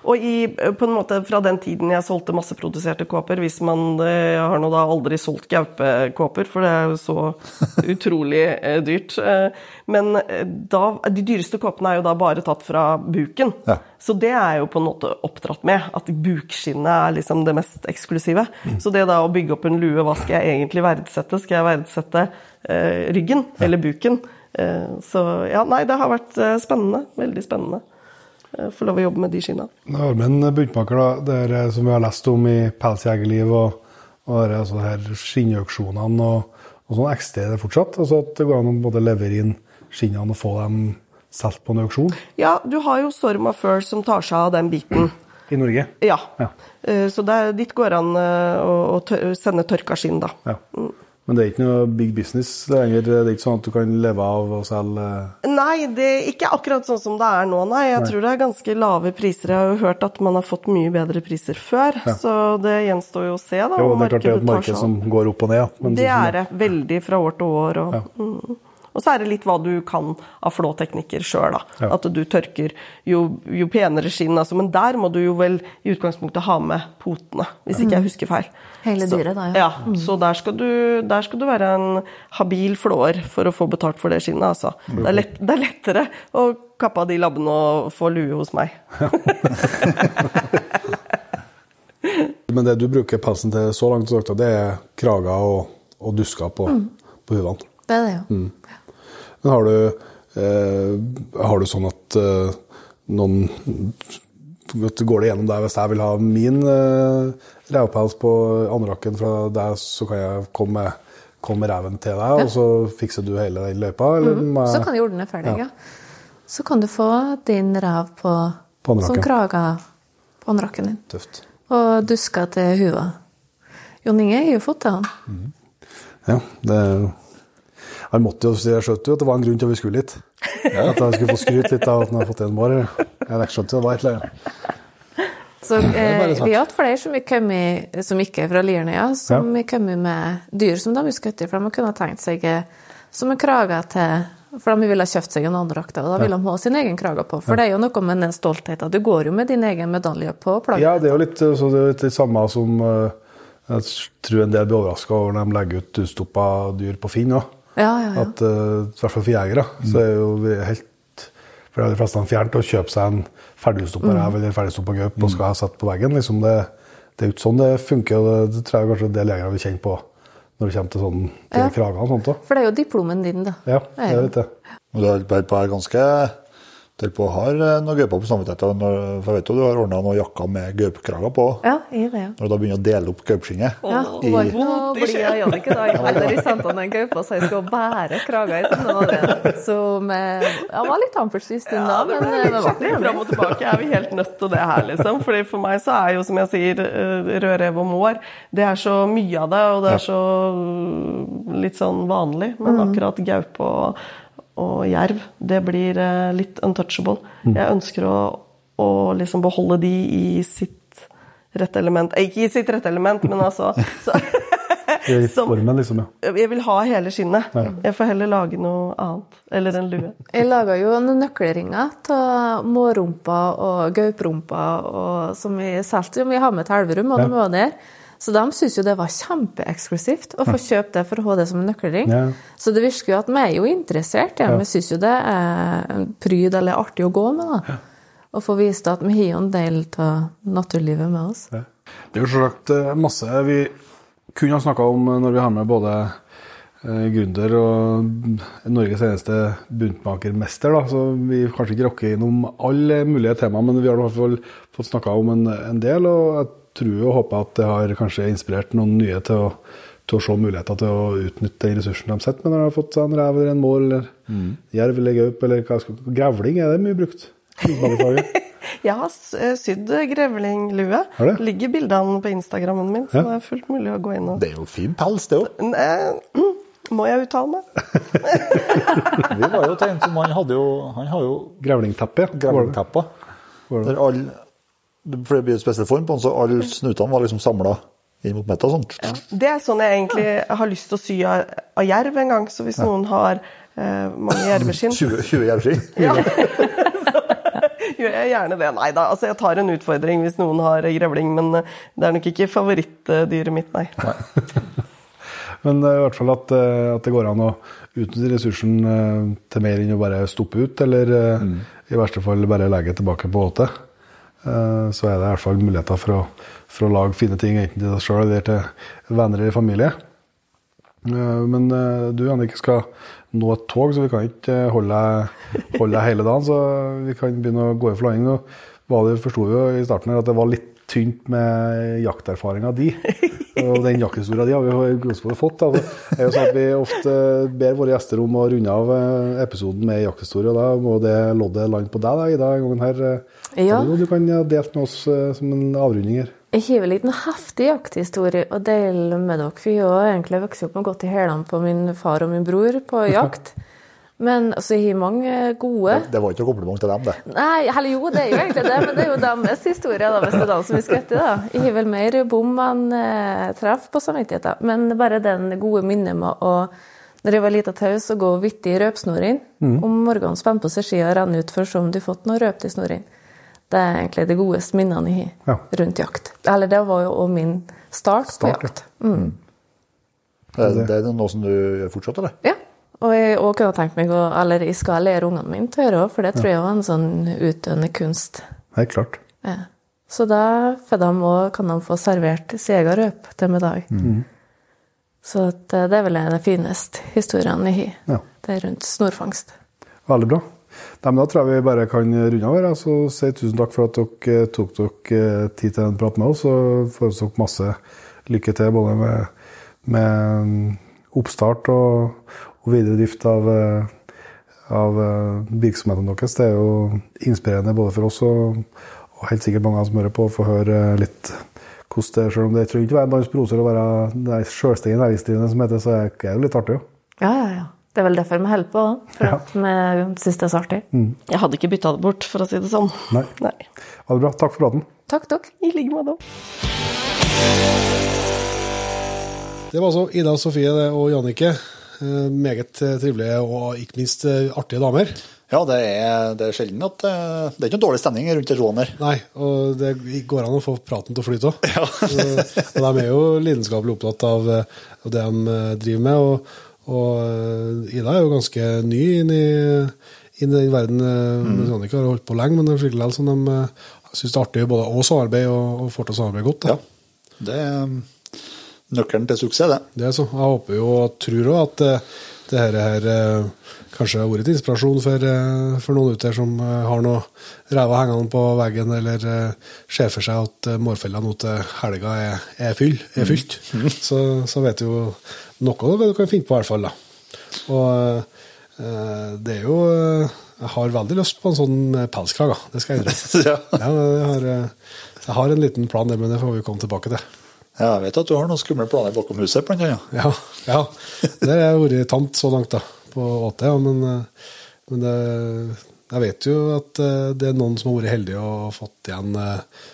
Og i, på en måte fra den tiden jeg solgte masseproduserte kåper, hvis man eh, har nå da aldri solgt gaupekåper, for det er jo så utrolig eh, dyrt. Eh, men eh, da, de dyreste kåpene er jo da bare tatt fra buken. Ja. Så det er jo på en måte oppdratt med, at bukskinnet er liksom det mest eksklusive. Så det da å bygge opp en lue, hva skal jeg egentlig verdsette? Skal jeg verdsette ryggen ryggen eller buken? Eh, så ja, nei, det har vært eh, spennende. Veldig spennende. Eh, Få lov å jobbe med de skinna. Det har med en buntmaker, da, det er, eh, som vi har lest om i Pelsjegerliv, og, og det altså her skinnauksjonene og, og sånn eksisterer det fortsatt. Altså at det går an å både levere inn skinnene og få dem solgt på en auksjon Ja, du har jo Sorma Fur som tar seg av den biten. i Norge. Ja. Ja. Eh, Så det er, dit går an å, å tør, sende tørka skinn, da. Ja. Men det er ikke noe big business lenger? Det er ikke sånn at du kan leve av å selge Nei, det er ikke akkurat sånn som det er nå, nei. Jeg tror det er ganske lave priser. Jeg har jo hørt at man har fått mye bedre priser før, så det gjenstår jo å se, da. Jo, det er klart det er et marked som går opp og ned. ja. Men Det er det. Veldig fra år til år. Og, mm. Og så er det litt hva du kan av flåteknikker sjøl, da. Ja. At du tørker jo, jo penere skinn, altså. Men der må du jo vel i utgangspunktet ha med potene, hvis ikke jeg husker feil. Hele dyret, da, ja. ja. Så der skal, du, der skal du være en habil flåer for å få betalt for det skinnet, altså. Det er, lett, det er lettere å kappe av de labbene og få lue hos meg. Men det du bruker pelsen til så langt, sagt, det er krager og, og dusker på, på huvene. Det er det jo. Men har du, eh, har du sånn at eh, noen Går det gjennom deg hvis jeg vil ha min eh, revpels på anorakken fra deg, så kan jeg komme med, komme reven til deg, og så fikser du hele den løypa? Jeg- Så kan du ordne ferdig, Ja. ja. Så kan du få din rev på, På som krager på anorakken din. Tøft. Og dusker til huet. Jon Inge har jo fått til han. Ja, det Han måtte jo si Jeg skjønte jo at det var en grunn til at vi skulle hit. At han skulle få skryte litt av at han hadde fått en bar. Jeg skjønte jo det var et eller annet. Så eh, vi har hatt flere som, vi i, som ikke er fra Liernøya, som Ja. kommet med dyr som de har skutt i, for de kunne ha tenkt seg eh, som en krage til For de ville ha kjøpt seg en andrakt, og da ville de ha sin egen krage på. For det er jo noe med den stoltheten. Du går jo med din egen medalje på plagget. Ja, det er jo litt, så det er litt samme som eh, Jeg tror en del blir overraska over når de legger ut utstoppa dyr på Finn òg. Ja, ja, ja. At uh, I hvert fall for jegere. Så er jo vi helt For de fleste er fjernt å kjøpe seg en ferdigstoppa Mm. rev eller ferdigstoppa gaup og skal ha satt på veggen. Liksom det, det er jo ikke sånn det funker. og Det, det tror jeg kanskje en del jegere vil kjenne på når det kommer til sånn til Ja. kragene og sånt òg. For det er jo diplomen din, da. Ja, det er litt det. Du har vært på her ganske holder på har ha eh, noen gauper på samvittigheten. når- For jeg vet jo du har ordna noen jakker med gaupekrager på. Ja, i det, ja. Når du da begynner å dele opp gaupeskinnet. Ja, hun var ikke jeg Jannicke da. Jeg aldri i han den gaupa så jeg skal bære krager i. Så med, jeg var litt ampers en stund da, men det var ikke Fram og tilbake er vi helt nødt til det her, liksom. Fordi for meg så er jo, som jeg sier, eh, rødrev og mår, det er så mye av det, og det er så mm, litt sånn vanlig. Men akkurat gaupe og, og jerv, det blir eh, litt untouchable. Jeg ønsker å, å liksom beholde de i sitt rette element. Eh, Ikke i sitt rette element, men altså så, I formen, liksom. ja. Jeg vil ha hele skinnet. Jeg får heller lage noe annet. Eller en lue. Jeg laga jo noen nøkkelringer av mårumper og gauprumpa som vi solgte, vi har med til Elverum, og de var der. Så de syntes jo det var kjempeeksklusivt å få kjøpt det for å ha det som en nøkkelring. Ja. Så det virker jo at vi er jo interessert, ja. Ja. vi syns jo det er en pryd eller artig å gå med. da. Og få vist at vi har jo en del av naturlivet med oss. Ja. Det er jo selvsagt eh, masse vi kunne ha snakka om når vi har med både eh, gründer og Norges eneste buntmakermester. Da. Så vi kanskje ikke rokker innom alle mulige temaer, men vi har i hvert fall fått snakka om en, en del. Og jeg tror og håper at det har kanskje inspirert noen nye til å, til å se muligheter til å utnytte de ressursene de sitter med når de har fått seg en rev eller en mål eller jerv eller gaup eller hva skal Grevling er det mye brukt. Jeg har eh, sydd grevlinglue. Har du? Ligger bildene på Instagrammen min, så Ja. det er fullt mulig å gå inn og Det er jo fin pels, det òg. Eh, Må jeg uttale meg? Vi var jo tegnet som han hadde jo Han har jo Grevlingteppe. det? Der all For det blir jo spesiell form på den, så alle snutene var liksom samla inn mot metta. Sånn. Det er sånn jeg egentlig har lyst til å sy av, av jerv en gang. Så hvis noen har eh, mange jerveskinn, 20, 20 jervski. ja. gjør jeg gjerne det. Nei da, altså jeg tar en utfordring hvis noen har grevling, men eh, det er nok ikke favorittdyret mitt, nei. Men eh, i hvert fall at, eh, at det går an å utnytte ressursen til mer enn å bare stoppe ut, eller mm. i verste fall bare legge tilbake på åte. Eh, Så er det i hvert fall muligheter for å, for å lage fine ting, enten til deg sjøl eller til venner eller familie. Eh, Men eh, du Jannicke skal nå et tog, så vi kan ikke holde deg hele dagen. Så vi kan begynne å gå i flying. Nå var forsto vi jo i starten her at det var litt tynt med jakterfaringa di. Og den jakthistoria di har vi i fått. Da. Det er jo sånn at Vi ofte ber våre gjester om å runde av eh, episoden med jakthistorie. Da må det loddet lande på deg da, Ida, en gang her. eh, Ja. Du kan ha delt med oss eh, som en avrunding her? Jeg har noe heftig jakthistorie å dele med dere. For jeg har egentlig vokst opp med godt i hælene på min far og min bror på jakt. Men altså, jeg har mange gode. Det var ikke noe kompliment til dem, det. Nei, eller jo, det er jo egentlig det, men det er jo deres historie, da, hvis det er den som vi skal etter. da. Jeg har vel mer bom enn eh, treff på samvittigheten. Men bare den gode minnet med å når jeg var lita taus, å gå vittig i røpsnoren om morgenen, spenne på seg skia og renne ut for å se om du har fått noe røpt i snoren. Det er egentlig de godeste minnene jeg har Ja. rundt jakt. Eller det var jo også min start, Start, på jakt. Det, det er noe som du fortsatt, eller? Ja. Og jeg også kunne tenkt meg å Eller jeg skal lære ungene mine til å gjøre òg, for det tror jeg var en sånn utøvende kunst. Helt klart. Ja. Så da for dem også kan de få servert sin egen røp til middag. Så at, eh, det er vel den fineste historiene jeg har. Ja. Det er rundt snorfangst. Veldig bra. Nei, da tror jeg vi bare kan runde av her. Så si tusen takk for at dere eh, tok dere eh, tid til en prat med oss. Og får oss dere masse lykke til både med, med mm, oppstart og, og videre drift av, eh, av eh, virksomheten deres. Det er jo inspirerende både for oss og, og helt sikkert mange av oss som hører på, å få høre litt hvordan det er. Selv om det trenger ikke være en dans proser å være det selvstendig næringsdrivende som heter, så er det jo litt artig. Jo. Ja, ja, ja. Det er vel derfor vi holder på. For Ja. at vi syns det er så artig. Jeg hadde ikke bytta det bort, for å si det sånn. Nei. Nei. Ha det bra. Takk for praten. Takk, takk. I like måte. Det var altså Ida Sofie og Jannicke. Eh, Meget eh, trivelige og ikke minst eh, artige damer. Ja, det er, det er sjelden at Det er ikke noe dårlig stemning rundt det her. Nei, og det går an å få praten til å flyte òg. og de er jo lidenskapelig opptatt av, det de driver med. Og, og Ida er jo ganske ny inn i, inn i den verden. Mm. Jannicke har holdt på lenge, men det er skikkelig som de syns det er artig både å samarbeide og, og får til å samarbeide godt. Da. Ja. Det er nøkkelen til suksess, det. Det er så. Jeg håper jo og tror òg at eh, det her, eh, kanskje har vært inspirasjon for, eh, for noen ute her som har noe ræva hengende på veggen, eller ser for seg at mårfella nå til helga er, er, fyll, er fylt. Så, så vet du jo noe du kan finne på, i hvert fall. da. Og det er jo Jeg har veldig lyst på en sånn pelskrage, det skal jeg innrømme. Ja. Ja, jeg, har, jeg har en liten plan, det, men det får vi komme tilbake til. Ja, jeg vet at du har noen skumle planer bakom huset, blant annet. Ja, ja. det har vært tamt så langt da, på AT. ja, men, eh, men det, jeg vet jo at eh, det er noen som har vært heldige og fått igjen eh,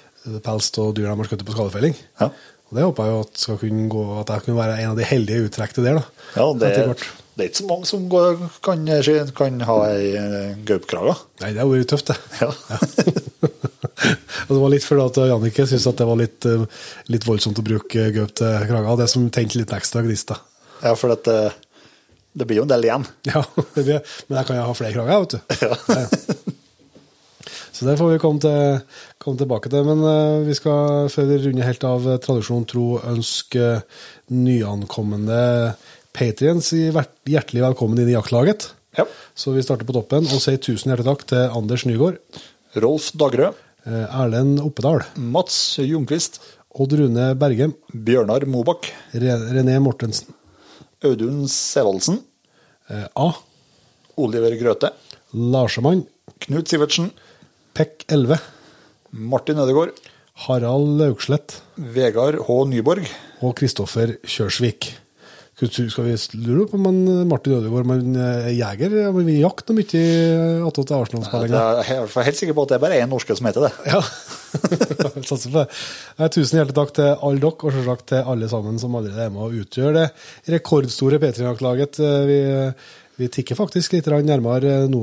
pels og dyr de har skutt på skadefelling. Ja. Og det håper jeg jo at, skal kunne gå, at jeg kunne være en av de heldige uttrekte der. da. Ja, det, det er ikke så mange som går, kan, kan ha ei gaupekrage. Nei, det har vært tøft, det. Ja. det var litt fordi at Jannicke syntes at det var litt, eh, litt voldsomt å bruke gaup til kraga. Det som tente litt ekstra gnist, ja, for at, eh, det blir jo en del igjen. Ja, det blir, men jeg kan jo ha flere krager, vet du. Ja. Så det får vi komme, til, komme tilbake til. Men eh, vi skal, før vi runder helt av tradisjon tro, ønske nyankomne patriens hjertelig velkommen inn i jaktlaget. Ja. Så vi starter på toppen og sier tusen hjertelig takk til Anders Nygaard, Rolf Dagrød, Erlend Oppedal, Mats Ljungqvist. Odd Rune Bergem, Bjørnar Mobakk, René Mortensen, Audun Sevaldsen, eh, A. Oliver Grøthe, Larsemann, Knut Sivertsen, Pekk 11, Martin Ødegaard, Harald Laukslett. Vegard H. Nyborg. og Kristoffer Kjørsvik. Skal skal vi lure på om Martin Ødegaard men er jeger? Men Vi jakter mye attåt til Jeg Arsenal-spillinga. er helt sikker på at det er bare én norske som heter det. Ja. Satser på det. Tusen hjertelig takk til alle dere, og selvsagt til alle sammen som allerede er med og utgjør det rekordstore P3-jaktlaget. Vi, vi tikker faktisk litt nærmere nå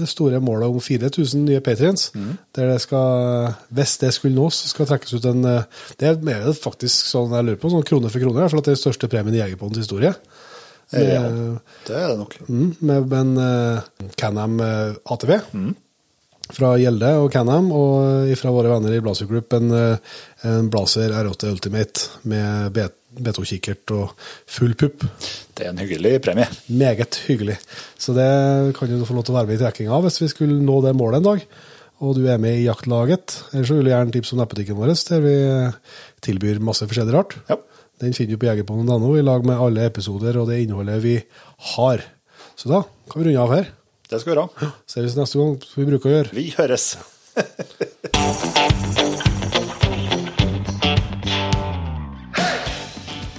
det store målet om 4000 nye Patriens. Der det skal, hvis det skulle nås, skal trekkes ut en Det er mer faktisk sånn jeg lurer på, sånn krone for krone, i hvert fall at det er den største premien i Jegerpodens historie. Med, Ja, det er det nok. Mm, med en uh, Can-Am eh, ATV fra Gjelde og Can-Am, og fra våre venner i Blazer Group en, eh, en Blazer R8 Ultimate med B- B2-kikkert og full pupp. Det er en hyggelig premie. Meget hyggelig. Så det kan du få lov til å være med i trekkinga av hvis vi skulle nå det målet en dag. Og du er med i jaktlaget. Ellers så vil jeg gjerne tipse om nettbutikken vår, der vi tilbyr masse forskjellig rart. Ja. Den finner du på jegerpodden.no i lag med alle episoder og det innholdet vi har. Så da kan vi runde av her. Det skal vi gjøre. Ses neste gang, som vi bruker å gjøre. Vi høres.